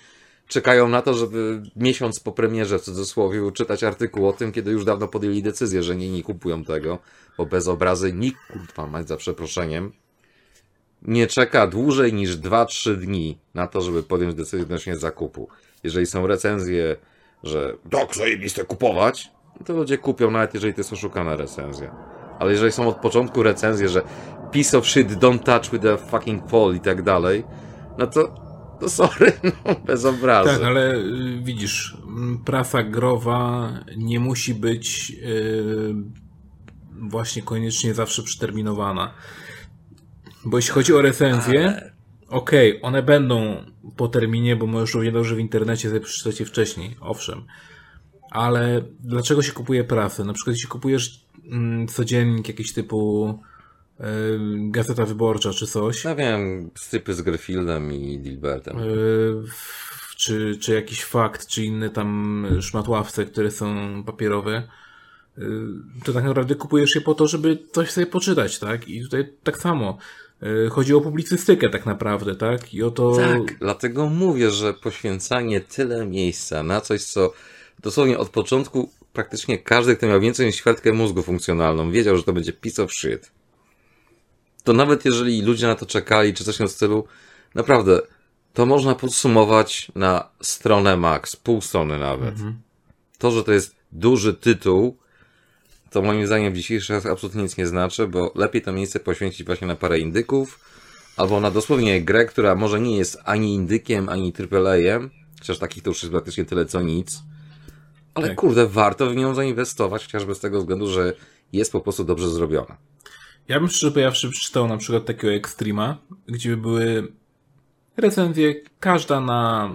czekają na to, żeby miesiąc po premierze, w cudzysłowie, czytać artykuł o tym, kiedy już dawno podjęli decyzję, że nie, nie kupują tego, bo bez obrazy nikt, kurwa, mać za przeproszeniem, nie czeka dłużej niż 2-3 dni na to, żeby podjąć decyzję odnośnie zakupu. Jeżeli są recenzje, że tak, zajebiste kupować, to ludzie kupią, nawet jeżeli to jest oszukana recenzja. Ale jeżeli są od początku recenzje, że piece of shit, don't touch with the fucking fall i tak dalej, no to, to sorry, no, bez obrazu. Tak, ale y, widzisz, m, prasa growa nie musi być y, właśnie koniecznie zawsze przeterminowana. Bo jeśli chodzi o recenzje, okej, one będą po terminie, bo możesz równie dobrze w internecie sobie przeczytać je wcześniej, owszem. Ale dlaczego się kupuje prasę? Na przykład jeśli kupujesz mm, codziennik jakiś typu Gazeta Wyborcza czy coś, No wiem, stypy z Garfieldem i Dilbertem. y, czy, czy jakiś fakt, czy inne tam szmatławce, które są papierowe, y, to tak naprawdę kupujesz je po to, żeby coś sobie poczytać, tak? I tutaj tak samo. Y, Chodzi o publicystykę tak naprawdę, tak? I o to... Tak, dlatego mówię, że poświęcanie tyle miejsca na coś, co dosłownie od początku praktycznie każdy, kto miał więcej niż ćwiartkę mózgu funkcjonalną, wiedział, że to będzie piece of shit. To nawet jeżeli ludzie na to czekali, czy coś w tym stylu, naprawdę, to można podsumować na stronę max, pół strony nawet. To, że to jest duży tytuł, to moim zdaniem w dzisiejszych czasach absolutnie nic nie znaczy, bo lepiej to miejsce poświęcić właśnie na parę indyków, albo na dosłownie grę, która może nie jest ani indykiem, ani AAA-em, chociaż takich to już jest praktycznie tyle co nic, ale Tak. kurde, warto w nią zainwestować, chociażby z tego względu, że jest po prostu dobrze zrobiona. Ja bym szczerze powiedziawszy przeczytał na przykład takiego Extrema, gdzie by były recenzje, każda na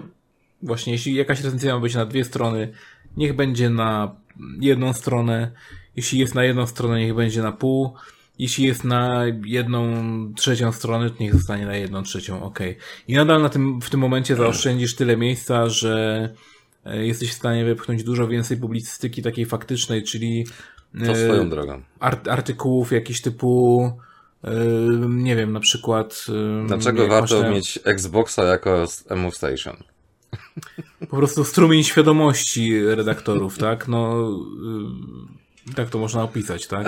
właśnie, jeśli jakaś recenzja ma być na dwie strony, niech będzie na jedną stronę, jeśli jest na jedną stronę, niech będzie na pół, jeśli jest na jedną trzecią stronę, to niech zostanie na jedną trzecią, ok. I nadal na tym, w tym momencie zaoszczędzisz tyle miejsca, że e, jesteś w stanie wypchnąć dużo więcej publicystyki takiej faktycznej, czyli To e, swoją drogą. art, artykułów jakiś typu yy, nie wiem, na przykład yy, Dlaczego warto te- mieć Xboxa jako MO Station? po prostu strumień świadomości redaktorów, tak? No tak to można opisać, tak?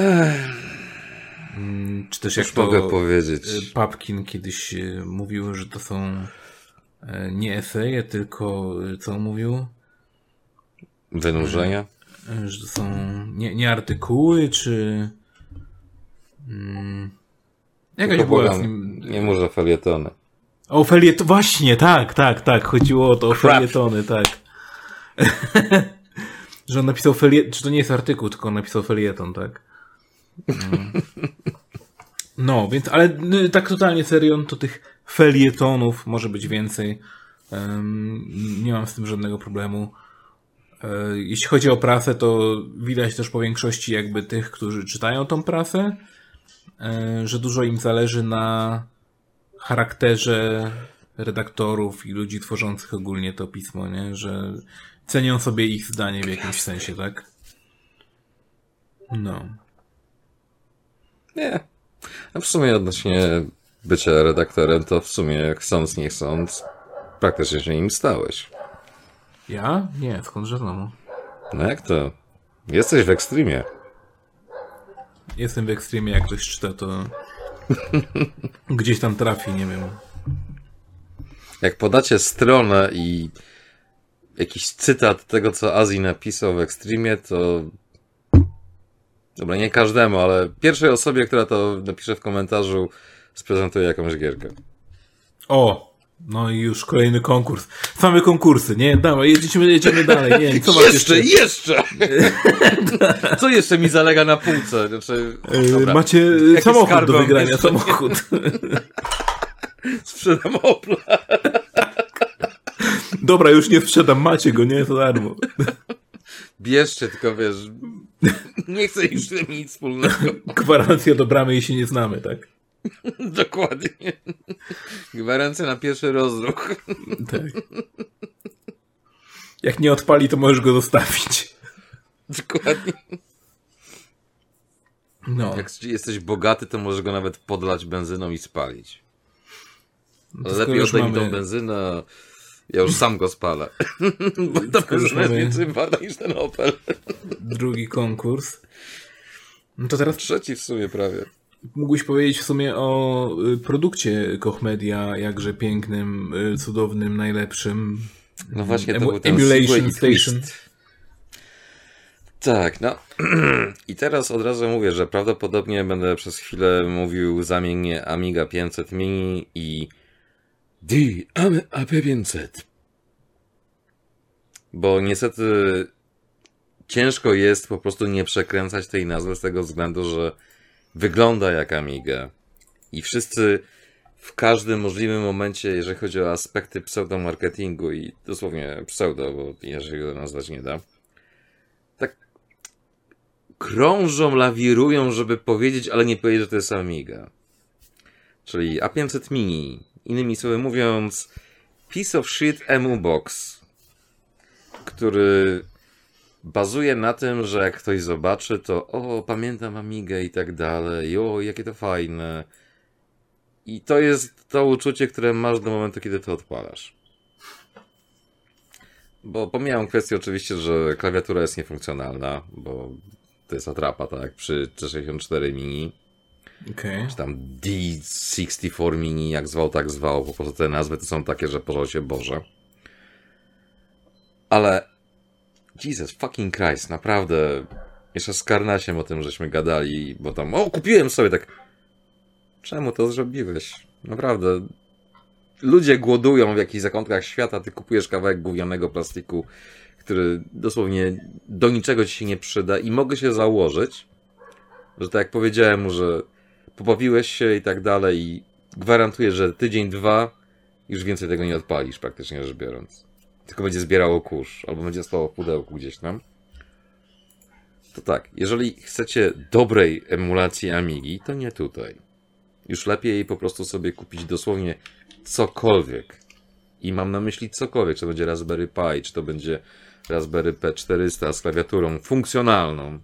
Mm, Czy też jak to mogę powiedzieć. Papkin kiedyś mówił, że to są nie eseje, tylko co mówił? Wynurzenia? E, że to są nie, nie artykuły, czy... Mm, jakaś Tylko była z nim... Nie może felietony. O, felieto... Właśnie, tak, tak, tak. Chodziło o to, o Crap. felietony, tak. że on napisał felieton... Czy to nie jest artykuł, tylko on napisał felieton, tak? Mm. No, więc, ale y, tak totalnie serio, no to tych felietonów może być więcej. Em, nie mam z tym żadnego problemu. E, Jeśli chodzi o prasę, to widać też po większości jakby tych, którzy czytają tą prasę, e, że dużo im zależy na charakterze redaktorów i ludzi tworzących ogólnie to pismo, nie? Że cenią sobie ich zdanie w jakimś sensie, tak? No. Nie. A w sumie odnośnie bycia redaktorem, to w sumie chcąc, nie chcąc, praktycznie się nim stałeś. Ja? Nie, skądże znowu? No jak to? Jesteś w ekstremie. Jestem w ekstremie, jak ktoś czyta, to gdzieś tam trafi, nie wiem. Jak podacie stronę i jakiś cytat tego, co Azji napisał w ekstremie, to... Dobra, nie każdemu, ale pierwszej osobie, która to napisze w komentarzu, sprezentuję jakąś gierkę. O! No i już kolejny konkurs. Same konkursy, nie? Dawaj, jedziemy, jedziemy dalej. Nie wiem, co masz jeszcze? jeszcze! co jeszcze mi zalega na półce? Znaczy, Yy, dobra. Macie Jaki samochód do wygrania, jeszcze? samochód. Sprzedam Opla. Dobra, już nie sprzedam, macie go, nie? To darmo. Bierzcie, tylko wiesz, nie chcę już z tym nic wspólnego. Gwarancja do bramy, jeśli nie znamy, tak? Dokładnie. Gwarancja na pierwszy rozruch. Tak. Jak nie odpali, to możesz go zostawić. Dokładnie. No. Jak jesteś bogaty, to możesz go nawet podlać benzyną i spalić. Skoro Lepiej mi mamy- tą benzynę, ja już sam go spalę. Bo to Skoro już mamy- więcej warta niż ten Opel. Drugi konkurs. No to teraz Trzeci w sumie prawie. Mógłbyś powiedzieć w sumie o y, produkcie Koch Media, jakże pięknym, y, cudownym, najlepszym. No właśnie, to Emu- był ten Emulation Station. Tak, no. I teraz od razu mówię, że prawdopodobnie będę przez chwilę mówił zamiennie Amiga 500 Mini i D AP500. Bo niestety ciężko jest po prostu nie przekręcać tej nazwy z tego względu, że wygląda jak Amiga. I wszyscy w każdym możliwym momencie, jeżeli chodzi o aspekty pseudo-marketingu i dosłownie pseudo, bo jeżeli go nazwać nie da, tak krążą, lawirują, żeby powiedzieć, ale nie powiedzieć, że to jest Amiga. Czyli A500 Mini. Innymi słowy mówiąc, piece of shit emu box, który bazuje na tym, że jak ktoś zobaczy, to o, pamiętam Amigę i tak dalej, o, jakie to fajne. I to jest to uczucie, które masz do momentu, kiedy to odpalasz. Bo pomijam kwestię oczywiście, że klawiatura jest niefunkcjonalna, bo to jest atrapa, tak, przy C64 Mini, Okej. czy tam D64 Mini, jak zwał, tak zwał, po prostu te nazwy to są takie, że pożał się Boże. Ale Jesus fucking Christ, naprawdę, jeszcze z Karnasiem o tym żeśmy gadali, bo tam, o, kupiłem sobie tak, Czemu to zrobiłeś? Naprawdę. Ludzie głodują w jakichś zakątkach świata, ty kupujesz kawałek gównianego plastiku, który dosłownie do niczego ci się nie przyda i mogę się założyć, że tak jak powiedziałem że pobawiłeś się i tak dalej i gwarantuję, że tydzień, dwa już więcej tego nie odpalisz praktycznie rzecz biorąc. Tylko będzie zbierało kurz, albo będzie stało w pudełku gdzieś tam. To tak, jeżeli chcecie dobrej emulacji Amigi, to nie tutaj. Już lepiej po prostu sobie kupić dosłownie cokolwiek. I mam na myśli cokolwiek, czy to będzie Raspberry Pi, czy to będzie Raspberry P400 z klawiaturą funkcjonalną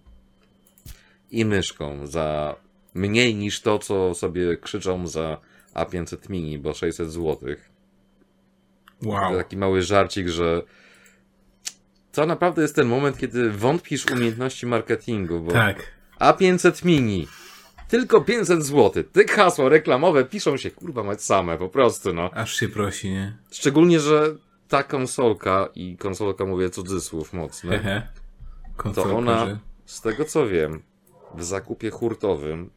i myszką za mniej niż to, co sobie krzyczą za A500 Mini, bo 600 zł. Wow. Taki mały żarcik, że to naprawdę jest ten moment, kiedy wątpisz umiejętności marketingu, bo Tak. A500 Mini. Tylko 500 zł. Te hasła reklamowe piszą się kurwa mać same, po prostu, no. Aż się prosi, nie? Szczególnie, że ta konsolka, i konsolka mówię cudzysłów mocny, Hehe. to ona, z tego co wiem, w zakupie hurtowym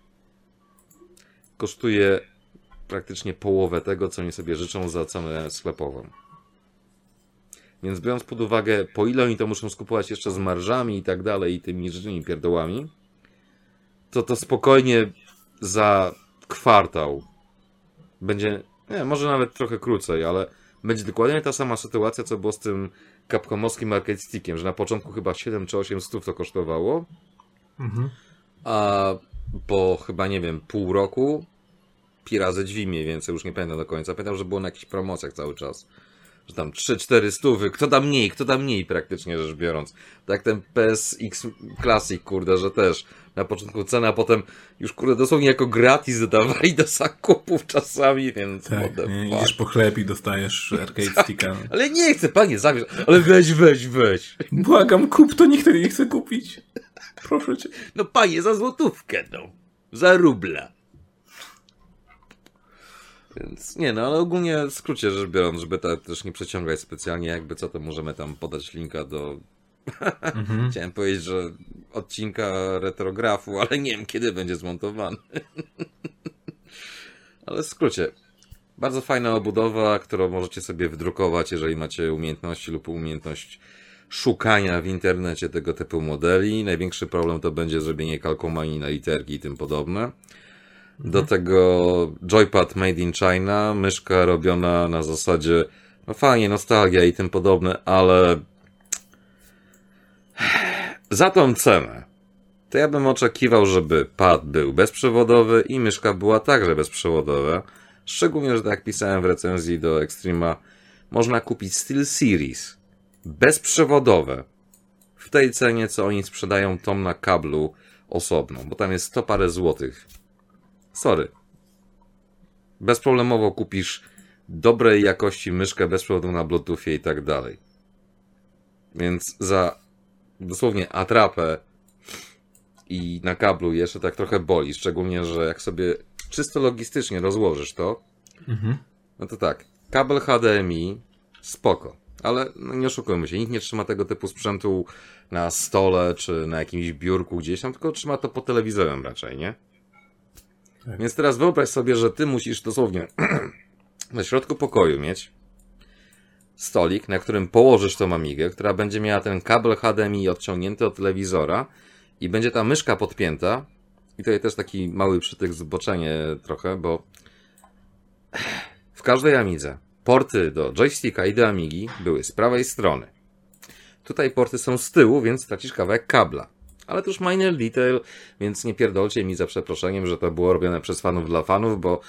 kosztuje praktycznie połowę tego, co oni sobie życzą za cenę sklepową. Więc biorąc pod uwagę, po ile oni to muszą skupować jeszcze z marżami i tak dalej, i tymi rzecznymi pierdołami, to to spokojnie za kwartał będzie, nie, może nawet trochę krócej, ale będzie dokładnie ta sama sytuacja, co było z tym Capcomowskim Arcade Stickiem, że na początku chyba 7 czy 8 stów to kosztowało, Mhm. a po chyba, nie wiem, pół roku pi razy drzwi mniej więcej, już nie pamiętam do końca. Pamiętam, że było na jakichś promocjach cały czas. Że tam 3-4 stówy, kto da mniej, kto da mniej praktycznie rzecz biorąc. Tak ten PSX Classic, kurde, że też na początku cena, a potem już kurde dosłownie jako gratis dodawali do zakupów czasami, więc Tak, nie? fuck. idziesz po chleb i dostajesz arcade sticka. Ale nie chcę, panie, zabierz, ale weź, weź, weź. Błagam, kup to, nikt nie chce kupić. Proszę cię. No panie, za złotówkę, no. Za rubla. Więc nie, no ale ogólnie w skrócie rzecz biorąc, żeby tak też nie przeciągać specjalnie, jakby co, to możemy tam podać linka do. Chciałem powiedzieć, że odcinka retrografu, ale nie wiem kiedy będzie zmontowany. ale w skrócie. Bardzo fajna obudowa, którą możecie sobie wydrukować, jeżeli macie umiejętności lub umiejętność szukania w internecie tego typu modeli. Największy problem to będzie zrobienie kalkomanii na literki i tym podobne. Do tego joypad made in China, myszka robiona na zasadzie, no fajnie, nostalgia i tym podobne, ale za tą cenę to ja bym oczekiwał, żeby pad był bezprzewodowy i myszka była także bezprzewodowa. Szczególnie, że tak jak pisałem w recenzji do Extrema, można kupić Steel Series bezprzewodowe w tej cenie, co oni sprzedają tom na kablu osobno, bo tam jest 100 parę złotych. Sorry. Bezproblemowo kupisz dobrej jakości myszkę bezprzewodową na Bluetoothie i tak dalej. Więc za dosłownie atrapę i na kablu jeszcze tak trochę boli, szczególnie, że jak sobie czysto logistycznie rozłożysz to, Mhm. no to tak, kabel HDMI spoko, ale no nie oszukujmy się, nikt nie trzyma tego typu sprzętu na stole czy na jakimś biurku gdzieś tam, tylko trzyma to po telewizorem raczej, nie? Tak. Więc teraz wyobraź sobie, że ty musisz dosłownie na środku pokoju mieć stolik, na którym położysz tą Amigę, która będzie miała ten kabel HDMI odciągnięty od telewizora i będzie ta myszka podpięta. I tutaj też taki mały przytyk zboczenie trochę, bo w każdej Amidze porty do joysticka i do Amigi były z prawej strony. Tutaj porty są z tyłu, więc tracisz kawałek kabla. Ale to już minor detail, więc nie pierdolcie mi za przeproszeniem, że to było robione przez fanów dla fanów, bo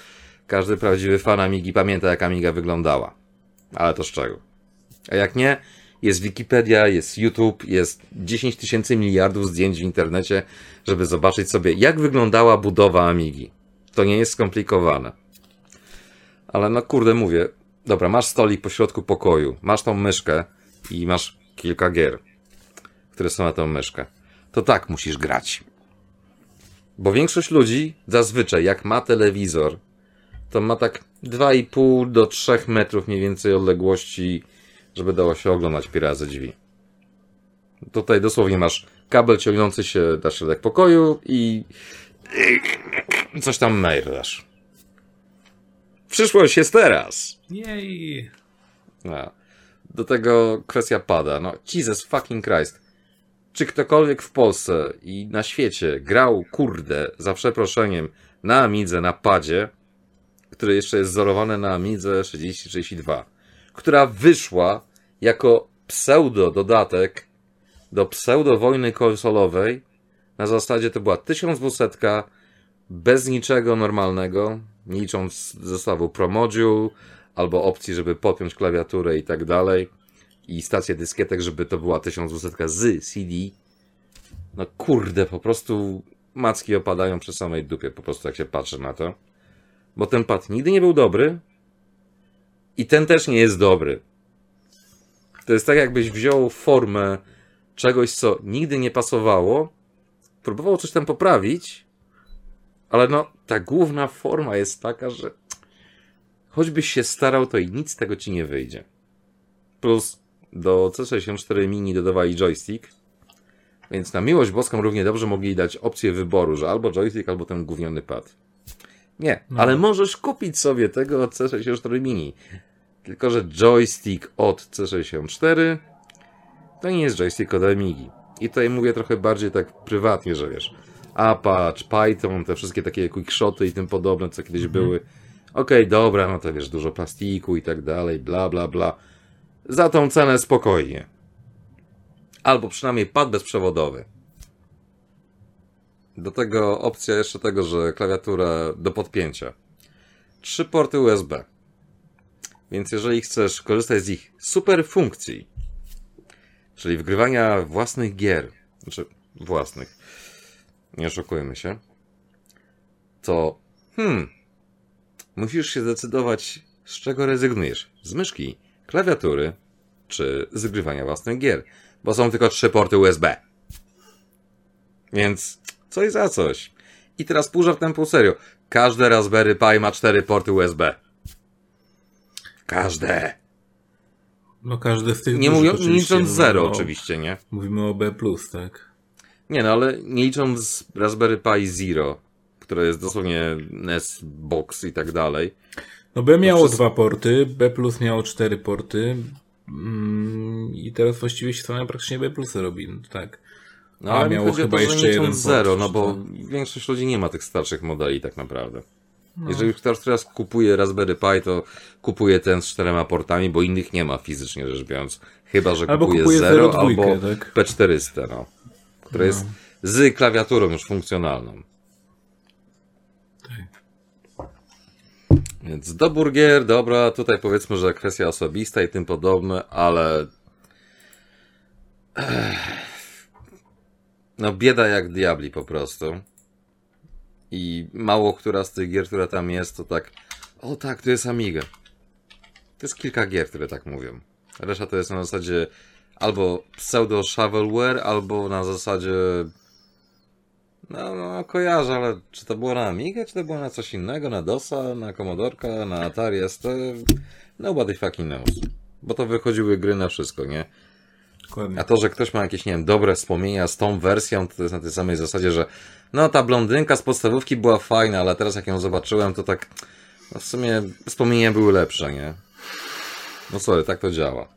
każdy prawdziwy fan Amigi pamięta, jak Amiga wyglądała. Ale to z czego? A jak nie, jest Wikipedia, jest YouTube, jest 10 tysięcy miliardów zdjęć w internecie, żeby zobaczyć sobie, jak wyglądała budowa Amigi. To nie jest skomplikowane. Ale no kurde, mówię, dobra, masz stolik po środku pokoju, masz tą myszkę i masz kilka gier, które są na tą myszkę. To tak musisz grać. Bo większość ludzi zazwyczaj, jak ma telewizor, to ma tak 2,5 do 3 metrów mniej więcej odległości, żeby dało się oglądać pi razy drzwi. Tutaj dosłownie masz kabel ciągnący się na środek pokoju i coś tam mailasz. Przyszłość jest teraz. Jej. No. Do tego kwestia pada. No, Jesus fucking Christ. Czy ktokolwiek w Polsce i na świecie grał, kurde, za przeproszeniem, na Amidze, na padzie, który jeszcze jest wzorowany na Amidze 3032, która wyszła jako pseudo-dodatek do pseudo-wojny konsolowej, na zasadzie to była 1200 bez niczego normalnego, nie licząc zestawu ProModule, albo opcji, żeby podpiąć klawiaturę i tak dalej, i stację dyskietek, żeby to była 1200 z CD. No kurde, po prostu macki opadają przy samej dupie, po prostu jak się patrzy na to. Bo ten pad nigdy nie był dobry i ten też nie jest dobry. To jest tak, jakbyś wziął formę czegoś, co nigdy nie pasowało, próbował coś tam poprawić, ale no, ta główna forma jest taka, że choćbyś się starał, to i nic z tego ci nie wyjdzie. Plus do C64 Mini dodawali joystick, Więc na miłość boską równie dobrze mogli dać opcję wyboru, że albo joystick, albo ten gówniony pad. Nie, ale możesz kupić sobie tego od C64 Mini. Tylko, że joystick od C64 to nie jest joystick od Amigi. I tutaj mówię trochę bardziej tak prywatnie, że wiesz, Apache, Python, te wszystkie takie quickshoty i tym podobne, co kiedyś były. Okej, dobra, no to wiesz, dużo plastiku i tak dalej, bla, bla, bla. Za tą cenę spokojnie. Albo przynajmniej pad bezprzewodowy. Do tego opcja jeszcze tego, że klawiatura do podpięcia. Trzy porty USB. Więc jeżeli chcesz korzystać z ich super funkcji, czyli wgrywania własnych gier, znaczy własnych, nie oszukujmy się, to hmm, musisz się zdecydować, z czego rezygnujesz. Z myszki, klawiatury, czy z grywania własnych gier. Bo są tylko trzy porty USB. Więc coś za coś. I teraz pół żartem, pół serio. Każde Raspberry Pi ma cztery porty USB. Każde. No każdy z tych Nie mówiąc, nie licząc zero no, oczywiście, nie? Mówimy o B+, tak? Nie no, ale nie licząc Raspberry Pi Zero, które jest dosłownie NES Box i tak dalej. No B miało wszystko- dwa porty, B plus miało cztery porty mm, i teraz właściwie się same praktycznie B plusy robi, no, tak. No, ale mi miało chyba to, jeszcze jeden licząc port, zero, no bo to- większość ludzi nie ma tych starszych modeli tak naprawdę. No. Jeżeli ktoś teraz kupuje Raspberry Pi, to kupuje ten z czterema portami, bo innych nie ma fizycznie rzecz biorąc. Chyba, że Albo kupuje, kupuje 0 0,2, albo tak? P400, no. Które jest z klawiaturą już funkcjonalną. Tak. Więc dobór gier, dobra, tutaj powiedzmy, że kwestia osobista i tym podobne, ale... No bieda jak diabli po prostu. I mało która z tych gier, która tam jest, to tak... O tak, to jest Amiga. To jest kilka gier, które tak mówią. Reszta to jest na zasadzie albo pseudo shovelware, albo na zasadzie no, no, kojarzę, ale czy to było na Amigę, czy to było na coś innego, na DOSa, na Commodorka, na Atari ST? Nobody fucking knows. Bo to wychodziły gry na wszystko, nie? A to, że ktoś ma jakieś, nie wiem, dobre wspomnienia z tą wersją, to jest na tej samej zasadzie, że no ta blondynka z podstawówki była fajna, ale teraz jak ją zobaczyłem, to tak no w sumie wspomnienia były lepsze, nie? No sorry, tak to działa.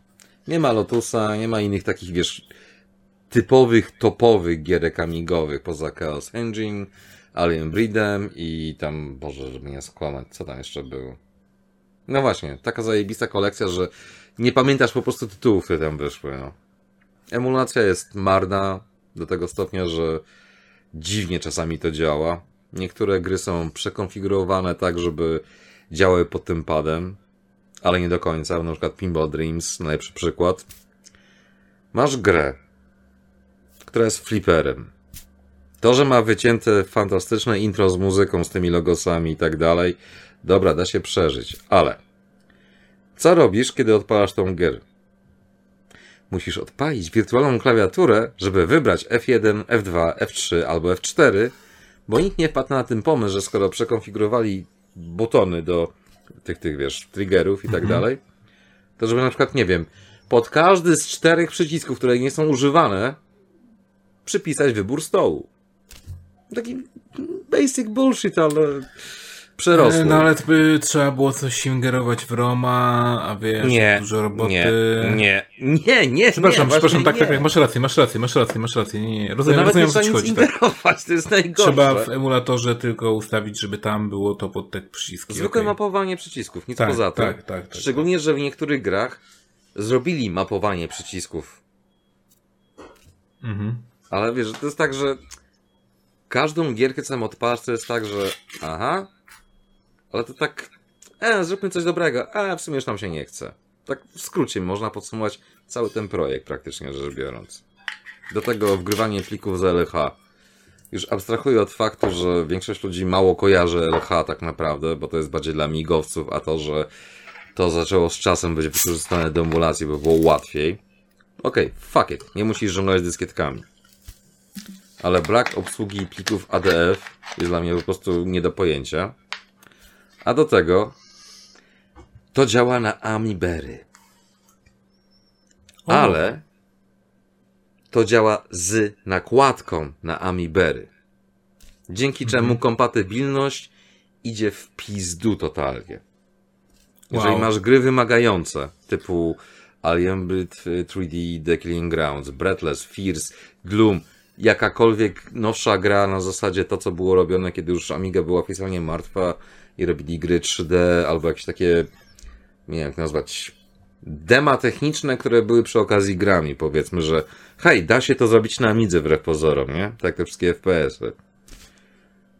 Nie ma Lotusa, nie ma innych takich, wiesz, typowych, topowych gierek amigowych poza Chaos Engine, Alien Breedem i tam, Boże, żeby nie skłamać, co tam jeszcze było? No właśnie, taka zajebista kolekcja, że nie pamiętasz po prostu tytułów, które tam wyszły, no. Emulacja jest marna do tego stopnia, że dziwnie czasami to działa. Niektóre gry są przekonfigurowane tak, żeby działały pod tym padem, ale nie do końca. Na przykład Pinball Dreams, najlepszy przykład. Masz grę, która jest fliperem. To, że ma wycięte fantastyczne intro z muzyką, z tymi logosami i tak dalej, dobra, da się przeżyć, ale co robisz, kiedy odpalasz tą grę? Musisz odpalić wirtualną klawiaturę, żeby wybrać F1, F2, F3 albo F4, bo nikt nie wpadł na ten pomysł, że skoro przekonfigurowali butony do tych, tych wiesz, triggerów i tak dalej, to żeby na przykład, nie wiem, pod każdy z czterech przycisków, które nie są używane, przypisać wybór stołu. Taki basic bullshit, ale przerosły. E, No ale to by trzeba było coś ingerować w Roma, a wiesz, nie, dużo roboty. nie, nie, nie, nie, Przepraszam, nie, przepraszam, właśnie tak, nie. tak, tak, masz rację, masz rację, masz rację, masz rację, nie, nie, To rozumiem, nawet rozumiem, nie trzeba chodzi, tak. to jest najgorsze. Trzeba w emulatorze tylko ustawić, żeby tam było to pod te przyciski. Zwykłe okej. mapowanie przycisków, nic Tak, poza tym. tak, tak, tak. Szczególnie, że w niektórych grach zrobili mapowanie przycisków. Mhm. Ale wiesz, to jest tak, że każdą gierkę, co tam to jest tak, że aha, ale to tak, e, zróbmy coś dobrego, a w sumie już nam się nie chce. Tak w skrócie można podsumować cały ten projekt praktycznie rzecz biorąc. Do tego wgrywanie plików z LH. Już abstrahuję od faktu, że większość ludzi mało kojarzy LH tak naprawdę, bo to jest bardziej dla migowców, a to, że to zaczęło z czasem być wykorzystane do emulacji, by było łatwiej. Okej, fuck it, nie musisz żonglować dyskietkami. Ale brak obsługi plików ADF jest dla mnie po prostu nie do pojęcia. A do tego to działa na Amibery. Ale to działa z nakładką na Amibery. Dzięki czemu kompatybilność idzie w pizdu totalnie. Jeżeli Wow. masz gry wymagające, typu Alien Breed 3D, The Killing Grounds, Breathless, Fears, Gloom, jakakolwiek nowsza gra na zasadzie to, co było robione, kiedy już Amiga była oficjalnie martwa i robili gry 3D, albo jakieś takie, nie wiem jak nazwać, dema techniczne, które były przy okazji grami, powiedzmy, że hej, da się to zrobić na Amidze wbrew pozorom, nie? Tak te wszystkie FPS-y.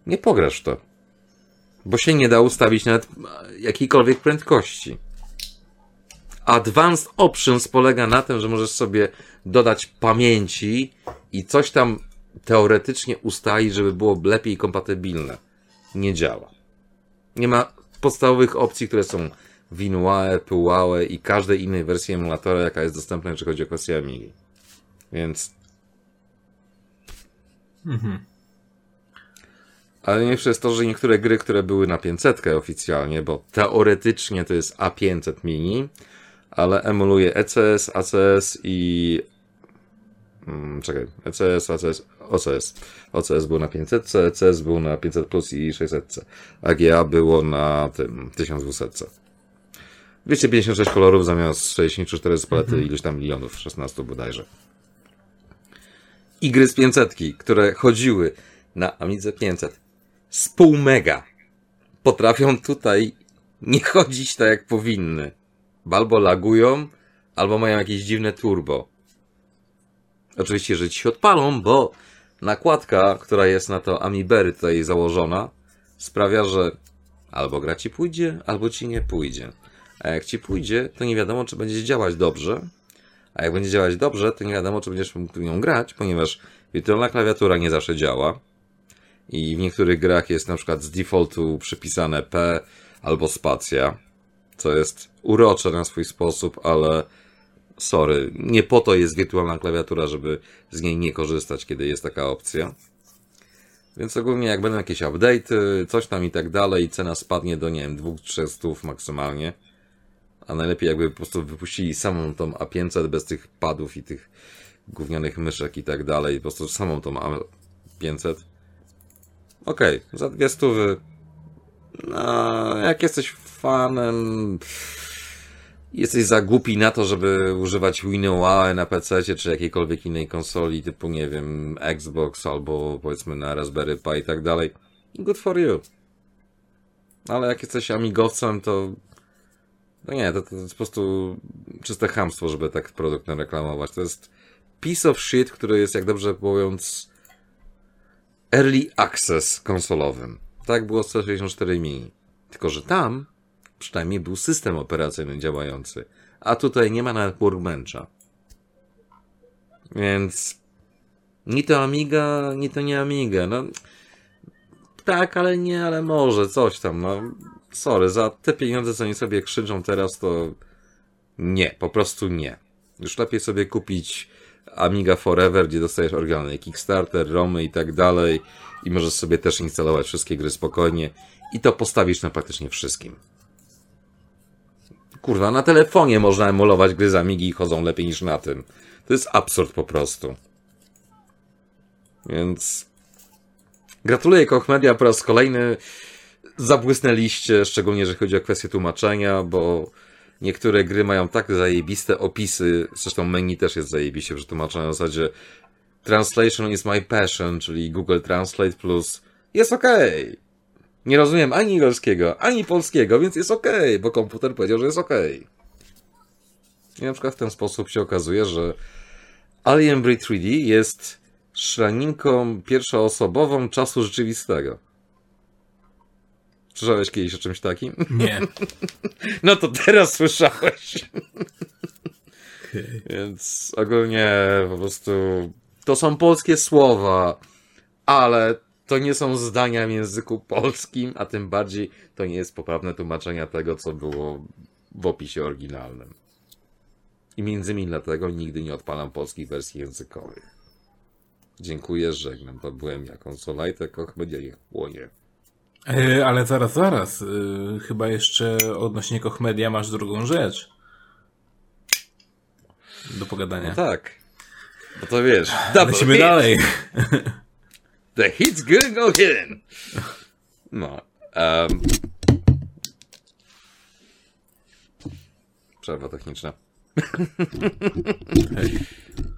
Nie pograsz to. Bo się nie da ustawić nawet jakiejkolwiek prędkości. Advanced Options polega na tym, że możesz sobie dodać pamięci i coś tam teoretycznie ustalić, żeby było lepiej kompatybilne. Nie działa. Nie ma podstawowych opcji, które są w Inuae, Puae i każdej innej wersji emulatora, jaka jest dostępna, jeżeli chodzi o kwestię Amigi. Więc Ale najlepsze jest to, że niektóre gry, które były na 500 oficjalnie, bo teoretycznie to jest A500 mini, ale emuluje ECS, ACS i. Hmm, czekaj, ECS, ACS, OCS. OCS był na 500, ECS był na 500 plus i 600. AGA było na tym 1200. 256 kolorów zamiast 64 z palety iluś tam milionów, 16 bodajże. I gry z 500, które chodziły na Amidze 500 z pół mega potrafią tutaj nie chodzić tak jak powinny. Bo Albo lagują, albo mają jakieś dziwne turbo. Oczywiście, że ci się odpalą, bo nakładka, która jest na to Amibery tutaj założona, sprawia, że albo gra ci pójdzie, albo ci nie pójdzie. A jak ci pójdzie, to nie wiadomo, czy będzie działać dobrze. A jak będzie działać dobrze, to nie wiadomo, czy będziesz mógł nią grać, ponieważ wirtualna klawiatura nie zawsze działa. I w niektórych grach jest na przykład z defaultu przypisane P albo spacja, co jest urocze na swój sposób, ale sorry, nie po to jest wirtualna klawiatura, żeby z niej nie korzystać, kiedy jest taka opcja. Więc ogólnie jak będą jakieś update'y, coś tam i tak dalej, cena spadnie do, nie wiem, 2-300 maksymalnie. A najlepiej jakby po prostu wypuścili samą tą A500 bez tych padów i tych gównianych myszek i tak dalej, po prostu samą tą A500. Okej, za dwie stówy. No, jak jesteś fanem, jesteś za głupi na to, żeby używać WinUAE na PC czy jakiejkolwiek innej konsoli, typu, nie wiem, Xbox albo powiedzmy na Raspberry Pi i tak dalej. Good for you. Ale jak jesteś amigowcem, to no nie, to, to jest po prostu czyste chamstwo, żeby tak produkt reklamować. To jest piece of shit, który jest, jak dobrze mówiąc, early access konsolowym. Tak było z C64 Mini. Tylko, że tam przynajmniej był system operacyjny działający. A tutaj nie ma nawet workbencha. Więc ni to Amiga, ni to nie Amiga. No, tak, ale nie, ale może, coś tam. No, sorry, za te pieniądze, co oni sobie krzyczą teraz, to nie, po prostu nie. Już lepiej sobie kupić Amiga Forever, gdzie dostajesz oryginalny Kickstarter, ROMy i tak dalej i możesz sobie też instalować wszystkie gry spokojnie i to postawisz na praktycznie wszystkim. Kurwa, na telefonie można emulować gry z Amigi i chodzą lepiej niż na tym. To jest absurd po prostu. Więc gratuluję Koch Media po raz kolejny. Zabłysnęliście, szczególnie jeżeli chodzi o kwestię tłumaczenia, bo niektóre gry mają tak zajebiste opisy, zresztą menu też jest zajebiście przetłumaczone w zasadzie Translation is my passion, czyli Google Translate plus jest okej. Nie rozumiem ani angielskiego, ani polskiego, więc jest okej, bo komputer powiedział, że jest okej. I na przykład w ten sposób się okazuje, że Alien Breed 3D jest szraninką pierwszoosobową czasu rzeczywistego. Słyszałeś kiedyś o czymś takim? Nie. No to teraz słyszałeś. Więc ogólnie po prostu to są polskie słowa, ale to nie są zdania w języku polskim, a tym bardziej to nie jest poprawne tłumaczenie tego, co było w opisie oryginalnym. I między innymi dlatego nigdy nie odpalam polskich wersji językowych. Dziękuję, żegnam. To byłem ja, konsolajte, koch media niech płonie. E, ale zaraz, zaraz. E, chyba jeszcze odnośnie Koch Media masz drugą rzecz. Do pogadania. No tak. Bo to wiesz, Lecimy dalej. The hit's gonna go hidden. No. Um. Przerwa techniczna.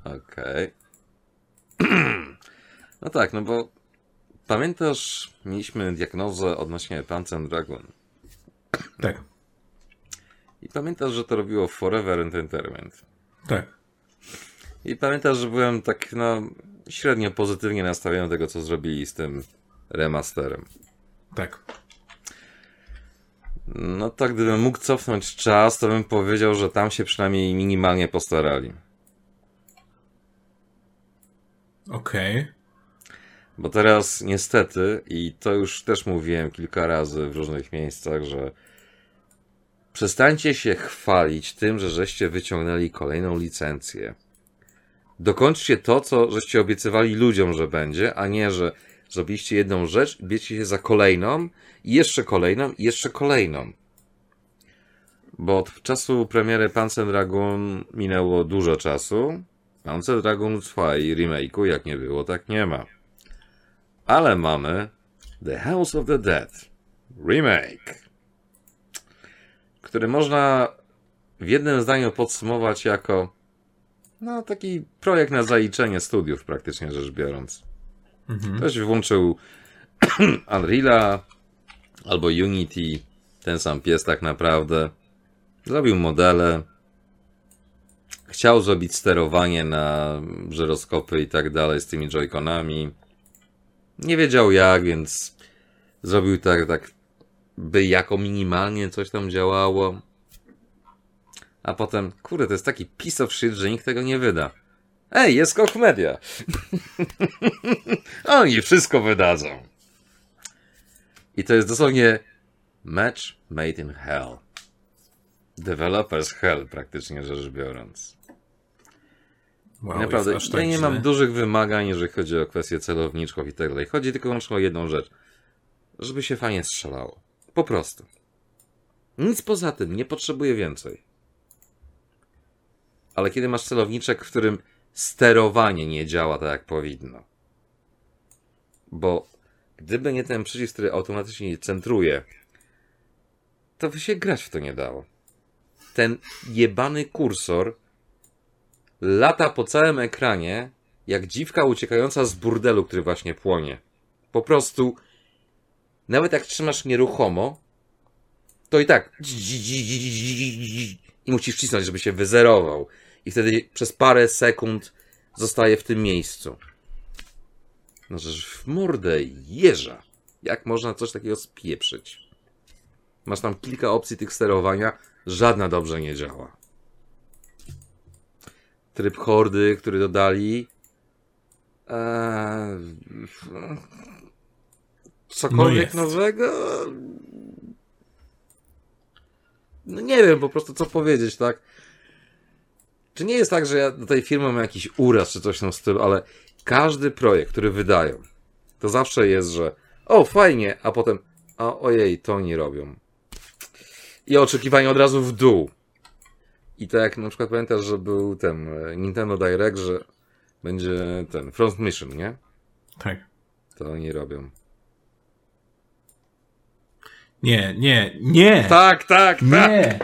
Okej. No tak, no bo pamiętasz, mieliśmy diagnozę odnośnie Panzer Dragon. Tak, I pamiętasz, że to robiło Forever Entertainment. tak. I pamiętasz, że byłem tak, no, średnio pozytywnie nastawiony do tego, co zrobili z tym remasterem. Tak. No to gdybym mógł cofnąć czas, to bym powiedział, że tam się przynajmniej minimalnie postarali. Okej. Bo teraz niestety, i to już też mówiłem kilka razy w różnych miejscach, że przestańcie się chwalić tym, że żeście wyciągnęli kolejną licencję. Dokończcie to, co żeście obiecywali ludziom, że będzie, a nie, że zrobiliście jedną rzecz, bierzecie się za kolejną, i jeszcze kolejną, i jeszcze kolejną. Bo od czasu premiery Panzer Dragoon minęło dużo czasu. Panzer Dragoon trwa i remake'u jak nie było, tak nie ma. Ale mamy The House of the Dead remake, który można w jednym zdaniu podsumować jako no taki projekt na zaliczenie studiów praktycznie rzecz biorąc. Mhm. Ktoś włączył Unreal'a albo Unity, ten sam pies tak naprawdę. Zrobił modele. Chciał zrobić sterowanie na żyroskopy i tak dalej z tymi joyconami. Nie wiedział jak, więc zrobił tak, tak, by jako minimalnie coś tam działało. A potem, kurde, to jest taki piece of shit, że nikt tego nie wyda. Ej, jest Koch Media. Oni wszystko wydadzą. I to jest dosłownie match made in hell. Developers hell, praktycznie rzecz biorąc. Wow, Naprawdę, ja tak nie źle. mam dużych wymagań, jeżeli chodzi o kwestię celowniczków i tak dalej. Chodzi tylko wyłącznie o jedną rzecz. Żeby się fajnie strzelało. Po prostu. Nic poza tym, nie potrzebuję więcej. Ale kiedy masz celowniczek, w którym sterowanie nie działa tak jak powinno. Bo gdyby nie ten przycisk, który automatycznie centruje, to by się grać w to nie dało. Ten jebany kursor lata po całym ekranie, jak dziwka uciekająca z burdelu, który właśnie płonie. Po prostu, nawet jak trzymasz nieruchomo, to i tak i musisz wcisnąć, żeby się wyzerował. I wtedy przez parę sekund zostaje w tym miejscu. No, że w mordę jeża. Jak można coś takiego spieprzyć? Masz tam kilka opcji tych sterowania, żadna dobrze nie działa. Tryb hordy, który dodali. Eee, cokolwiek jest. nowego? No nie wiem po prostu co powiedzieć, tak? Czy nie jest tak, że ja do tej firmy mam jakiś uraz czy coś w tym stylu, ale każdy projekt, który wydają, to zawsze jest, że o, fajnie, a potem a ojej, to oni robią. I oczekiwania od razu w dół. I tak jak na przykład pamiętasz, że był ten e, Nintendo Direct, że będzie ten Front Mission, nie? Tak. To oni robią. Nie, nie, nie! Tak, tak, tak! Nie!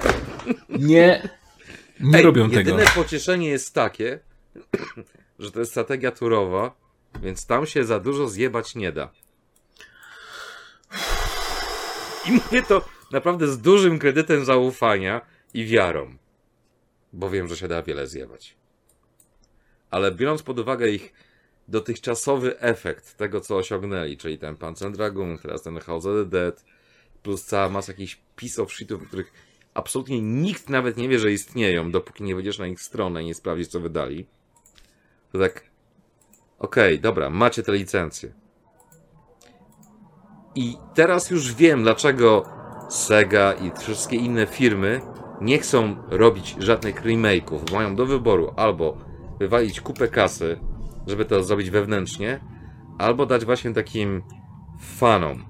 Nie! Nie Ej, robią tego. Jedyne pocieszenie jest takie, że to jest strategia turowa, więc tam się za dużo zjebać nie da. I mówię to naprawdę z dużym kredytem zaufania i wiarą, bo wiem, że się da wiele zjebać. Ale biorąc pod uwagę ich dotychczasowy efekt tego, co osiągnęli, czyli ten Panzer Dragoon, teraz ten House of the Dead, plus cała masa jakichś piece of shitów, których absolutnie nikt nawet nie wie, że istnieją, dopóki nie wejdziesz na ich stronę i nie sprawdzisz, co wydali. To tak, okej, dobra, macie te licencje. I teraz już wiem, dlaczego Sega i wszystkie inne firmy nie chcą robić żadnych remake'ów. Mają do wyboru albo wywalić kupę kasy, żeby to zrobić wewnętrznie, albo dać właśnie takim fanom.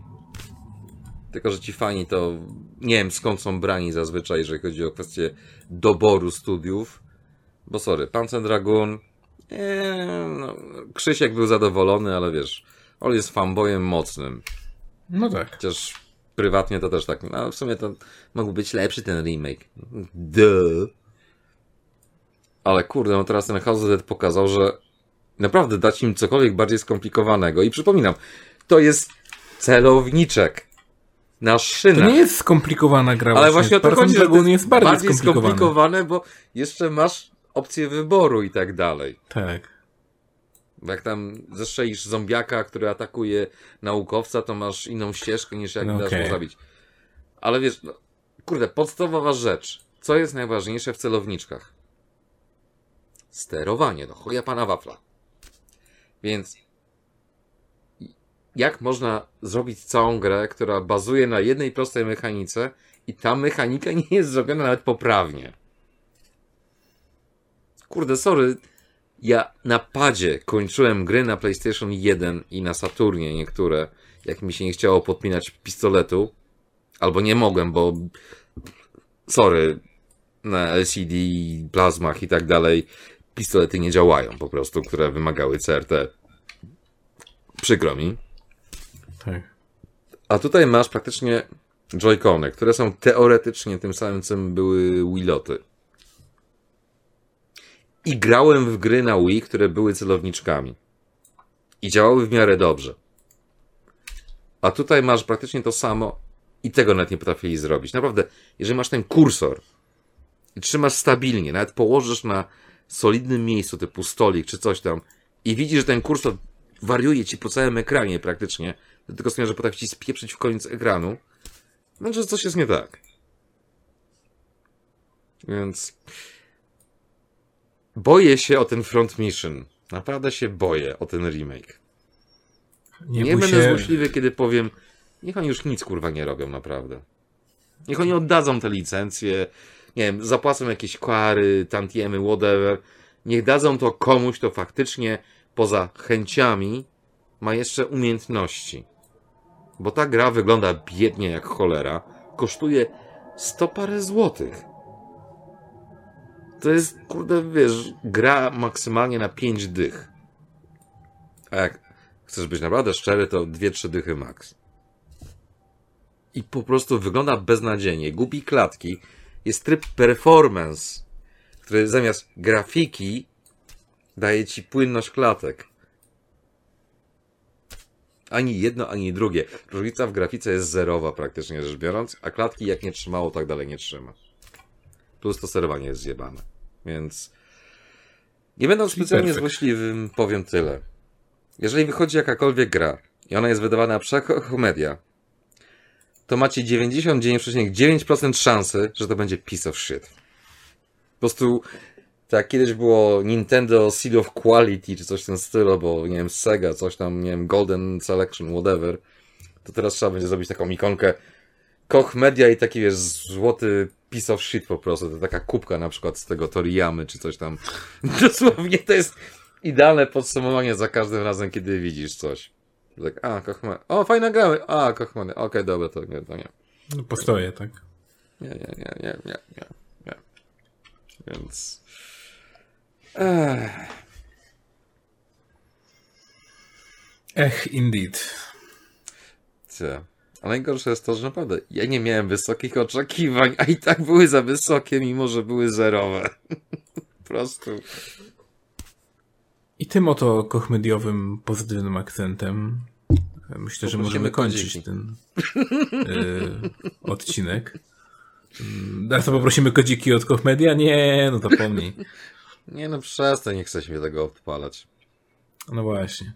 Tylko, że ci fani to nie wiem skąd są brani zazwyczaj, jeżeli chodzi o kwestię doboru studiów. Bo sorry, Panzer Dragoon Eee, no, Krzysiek był zadowolony, ale wiesz, on jest fanboyem mocnym. No tak. Chociaż prywatnie to też tak, no w sumie to mógł być lepszy ten remake. Duh. Ale kurde, no teraz ten House of Dead pokazał, że naprawdę dać im cokolwiek bardziej skomplikowanego. I przypominam, to jest celowniczek na To szynach. nie jest skomplikowana gra. Ale właśnie o to chodzi, że to jest bardziej, bardziej skomplikowane. skomplikowane, bo jeszcze masz opcję wyboru i tak dalej. Tak. Bo jak tam zestrzelisz zombiaka, który atakuje naukowca, to masz inną ścieżkę niż jak No dasz okej. mu zabić. Ale wiesz, no, kurde, podstawowa rzecz. Co jest najważniejsze w celowniczkach? Sterowanie, no chuja pana wafla. Więc jak można zrobić całą grę, która bazuje na jednej prostej mechanice i ta mechanika nie jest zrobiona nawet poprawnie? Kurde, sorry, ja na padzie kończyłem gry na PlayStation 1 i na Saturnie niektóre, jak mi się nie chciało podpinać pistoletu, albo nie mogłem, bo sorry, na LCD, plazmach i tak dalej pistolety nie działają po prostu, które wymagały CRT. Przykro mi. Tak. A tutaj masz praktycznie joycony, które są teoretycznie tym samym, co były Wiloty. I grałem w gry na Wii, które były celowniczkami. I działały w miarę dobrze. A tutaj masz praktycznie to samo i tego nawet nie potrafili zrobić. Naprawdę, jeżeli masz ten kursor i trzymasz stabilnie, nawet położysz na solidnym miejscu, typu stolik czy coś tam, i widzisz, że ten kursor wariuje ci po całym ekranie praktycznie, do tego stopnia, że potrafi ci spieprzyć w koniec ekranu, znaczy, że coś jest nie tak. Więc boję się o ten Front Mission. Naprawdę się boję o ten remake. Nie, Nie, będę się. złośliwy, kiedy powiem, niech oni już nic kurwa nie robią, naprawdę. Niech oni oddadzą te licencje, nie wiem, zapłacą jakieś kary, tantiemy, whatever. Niech dadzą to komuś, kto faktycznie poza chęciami ma jeszcze umiejętności. Bo ta gra wygląda biednie jak cholera, kosztuje 100 parę złotych. To jest, kurde, wiesz, gra maksymalnie na 5 dych. A jak chcesz być naprawdę szczery, to 2-3 dychy max. I po prostu wygląda beznadziejnie. Gubi klatki. Jest tryb performance, który zamiast grafiki daje ci płynność klatek. Ani jedno, ani drugie. Różnica w grafice jest zerowa praktycznie rzecz biorąc, a klatki jak nie trzymało, tak dalej nie trzyma. Plus to sterowanie jest zjebane. Więc nie będąc Czyli specjalnie perfekt. złośliwym, powiem tyle. Jeżeli wychodzi jakakolwiek gra i ona jest wydawana przez Koch Media, to macie 99,9% szansy, że to będzie piece of shit. Po prostu tak kiedyś było Nintendo Seal of Quality, czy coś w tym stylu, bo nie wiem, Sega, coś tam, nie wiem, Golden Selection, whatever, to teraz trzeba będzie zrobić taką ikonkę Koch Media i taki, wiesz, złoty piece of shit po prostu. To taka kubka na przykład z tego Toriyamy, czy coś tam. Dosłownie to jest idealne podsumowanie za każdym razem, kiedy widzisz coś. Tak, a, Koch Media. O, fajna gra. A, Koch Media. Okej, dobra, to nie, to nie. No, tak. Nie, nie, nie, nie, nie, nie, nie. Więc... Ech. Ech, indeed. Cie. Ale najgorsze jest to, że naprawdę ja nie miałem wysokich oczekiwań, a i tak były za wysokie, mimo że były zerowe. po prostu. I tym oto kochmediowym, pozytywnym akcentem myślę, że możemy kończyć kodziki. ten y, odcinek. Mm, Teraz to poprosimy kodziki od Kochmedia? Nie, no to pomnij. Nie no, przestań, nie chce się mnie tego odpalać. No właśnie.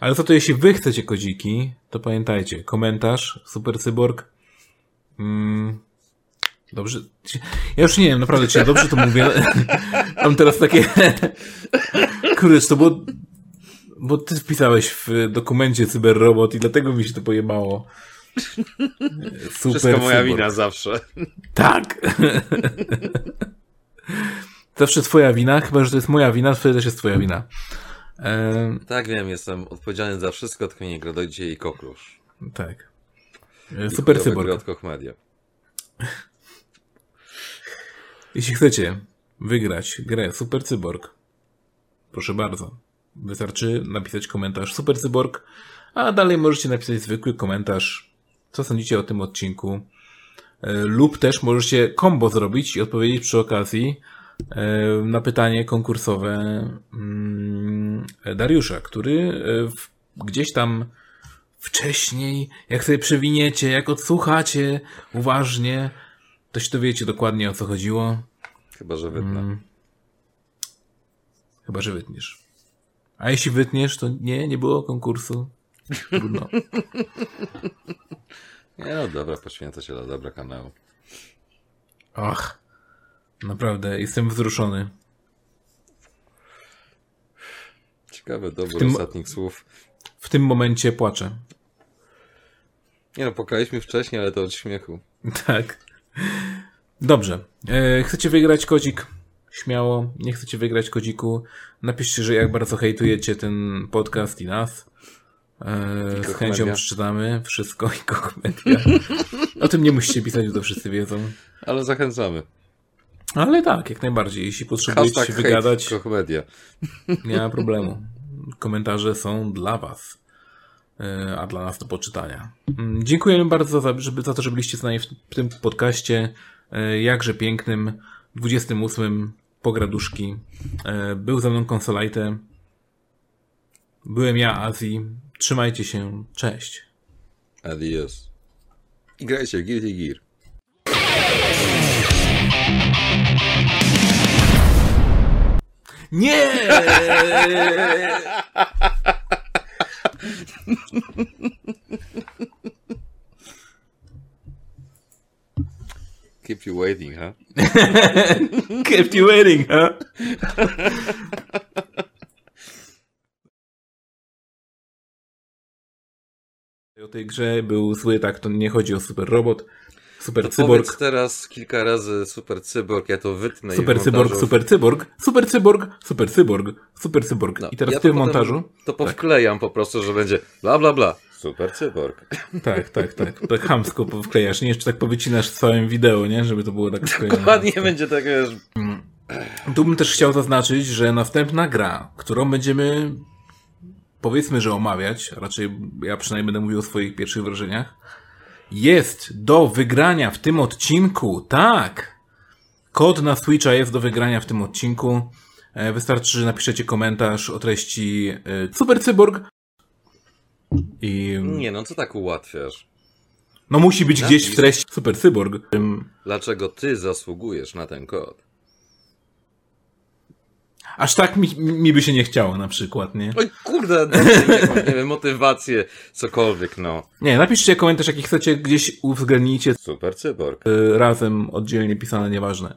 Ale co to jeśli wy chcecie kodziki, to pamiętajcie, komentarz, Super Cyborg. Mm, dobrze. Ja już nie wiem, naprawdę, czy ja dobrze to mówię. Mam teraz takie. Kurde, to było. Bo ty wpisałeś w dokumencie cyberrobot i dlatego mi się to pojebało. Super Wszystko moja Cyborg. wina zawsze. Tak. Zawsze twoja wina, chyba że to jest moja wina, to też jest twoja wina. Ehm, Tak wiem, jestem odpowiedzialny za wszystko, tylko nie Gradoidzie i Koklusz. tak. E, Super Cyborg. Media. Jeśli chcecie wygrać grę Super Cyborg, proszę bardzo. Wystarczy napisać komentarz Super Cyborg, a dalej możecie napisać zwykły komentarz, co sądzicie o tym odcinku. E, lub też możecie combo zrobić i odpowiedzieć przy okazji e, na pytanie konkursowe mm, Dariusza, który e, gdzieś tam wcześniej, jak sobie przewiniecie, jak odsłuchacie uważnie, to się dowiecie dokładnie o co chodziło. Chyba, że wytnę. Mm. Chyba, że wytniesz. A jeśli wytniesz, to nie, nie było konkursu. Trudno. nie no, dobra, poświęcę się dla dobra kanału. Ach, naprawdę, jestem wzruszony. Ciekawe dobór tym, ostatnich słów. W tym momencie płaczę. Nie no, pokaliśmy wcześniej, ale to od śmiechu. Tak. Dobrze. E, chcecie wygrać kodzik? Śmiało. Nie chcecie wygrać kodziku? Napiszcie, że jak bardzo hejtujecie ten podcast i nas. E, z chęcią przeczytamy wszystko i komedia. O tym nie musicie pisać, bo to wszyscy wiedzą. Ale zachęcamy. Ale tak, jak najbardziej. Jeśli potrzebujecie Hashtag się wygadać, komedia. nie ma problemu. Komentarze są dla was. E, a dla nas do poczytania. Mm, dziękujemy bardzo za, żeby, za to, że byliście z nami w tym podcaście e, jakże pięknym, 28 pograduszki. E, był ze mną konsolajte. Byłem ja, Azji. Trzymajcie się. Cześć. Adios. I grajcie Guilty Gear. Nie! Keep you waiting, huh? Kept you waiting, huh? o tej grze był zły, tak, to nie chodzi o super robot. Super to cyborg. teraz kilka razy super cyborg, ja to wytnę. Super cyborg, super cyborg, super cyborg, super cyborg, super cyborg. No, I teraz ja w tym montażu. To powklejam tak. po prostu, że będzie bla bla bla. Super cyborg. Tak, tak, tak. Tak hamsko wklejasz. Nie jeszcze tak powycinasz w całym wideo, nie? Żeby to było tak sklejone. Dokładnie będzie tak, wiesz. Tu bym też chciał zaznaczyć, że następna gra, którą będziemy powiedzmy, że omawiać, raczej ja przynajmniej będę mówił o swoich pierwszych wrażeniach, jest do wygrania w tym odcinku. Tak! Kod na Switcha jest do wygrania w tym odcinku. E, wystarczy, że napiszecie komentarz o treści e, Super Cyborg. I... Nie, no co tak ułatwiasz? No musi być gdzieś w treści Super Cyborg. Dlaczego ty zasługujesz na ten kod? Aż tak mi, mi by się nie chciało na przykład, nie? Oj kurde, no, nie, mam, nie wiem, motywację, cokolwiek, no. Nie, napiszcie komentarz, jaki chcecie, gdzieś uwzględnijcie. Super cyborg. Y, razem, oddzielnie pisane, nieważne.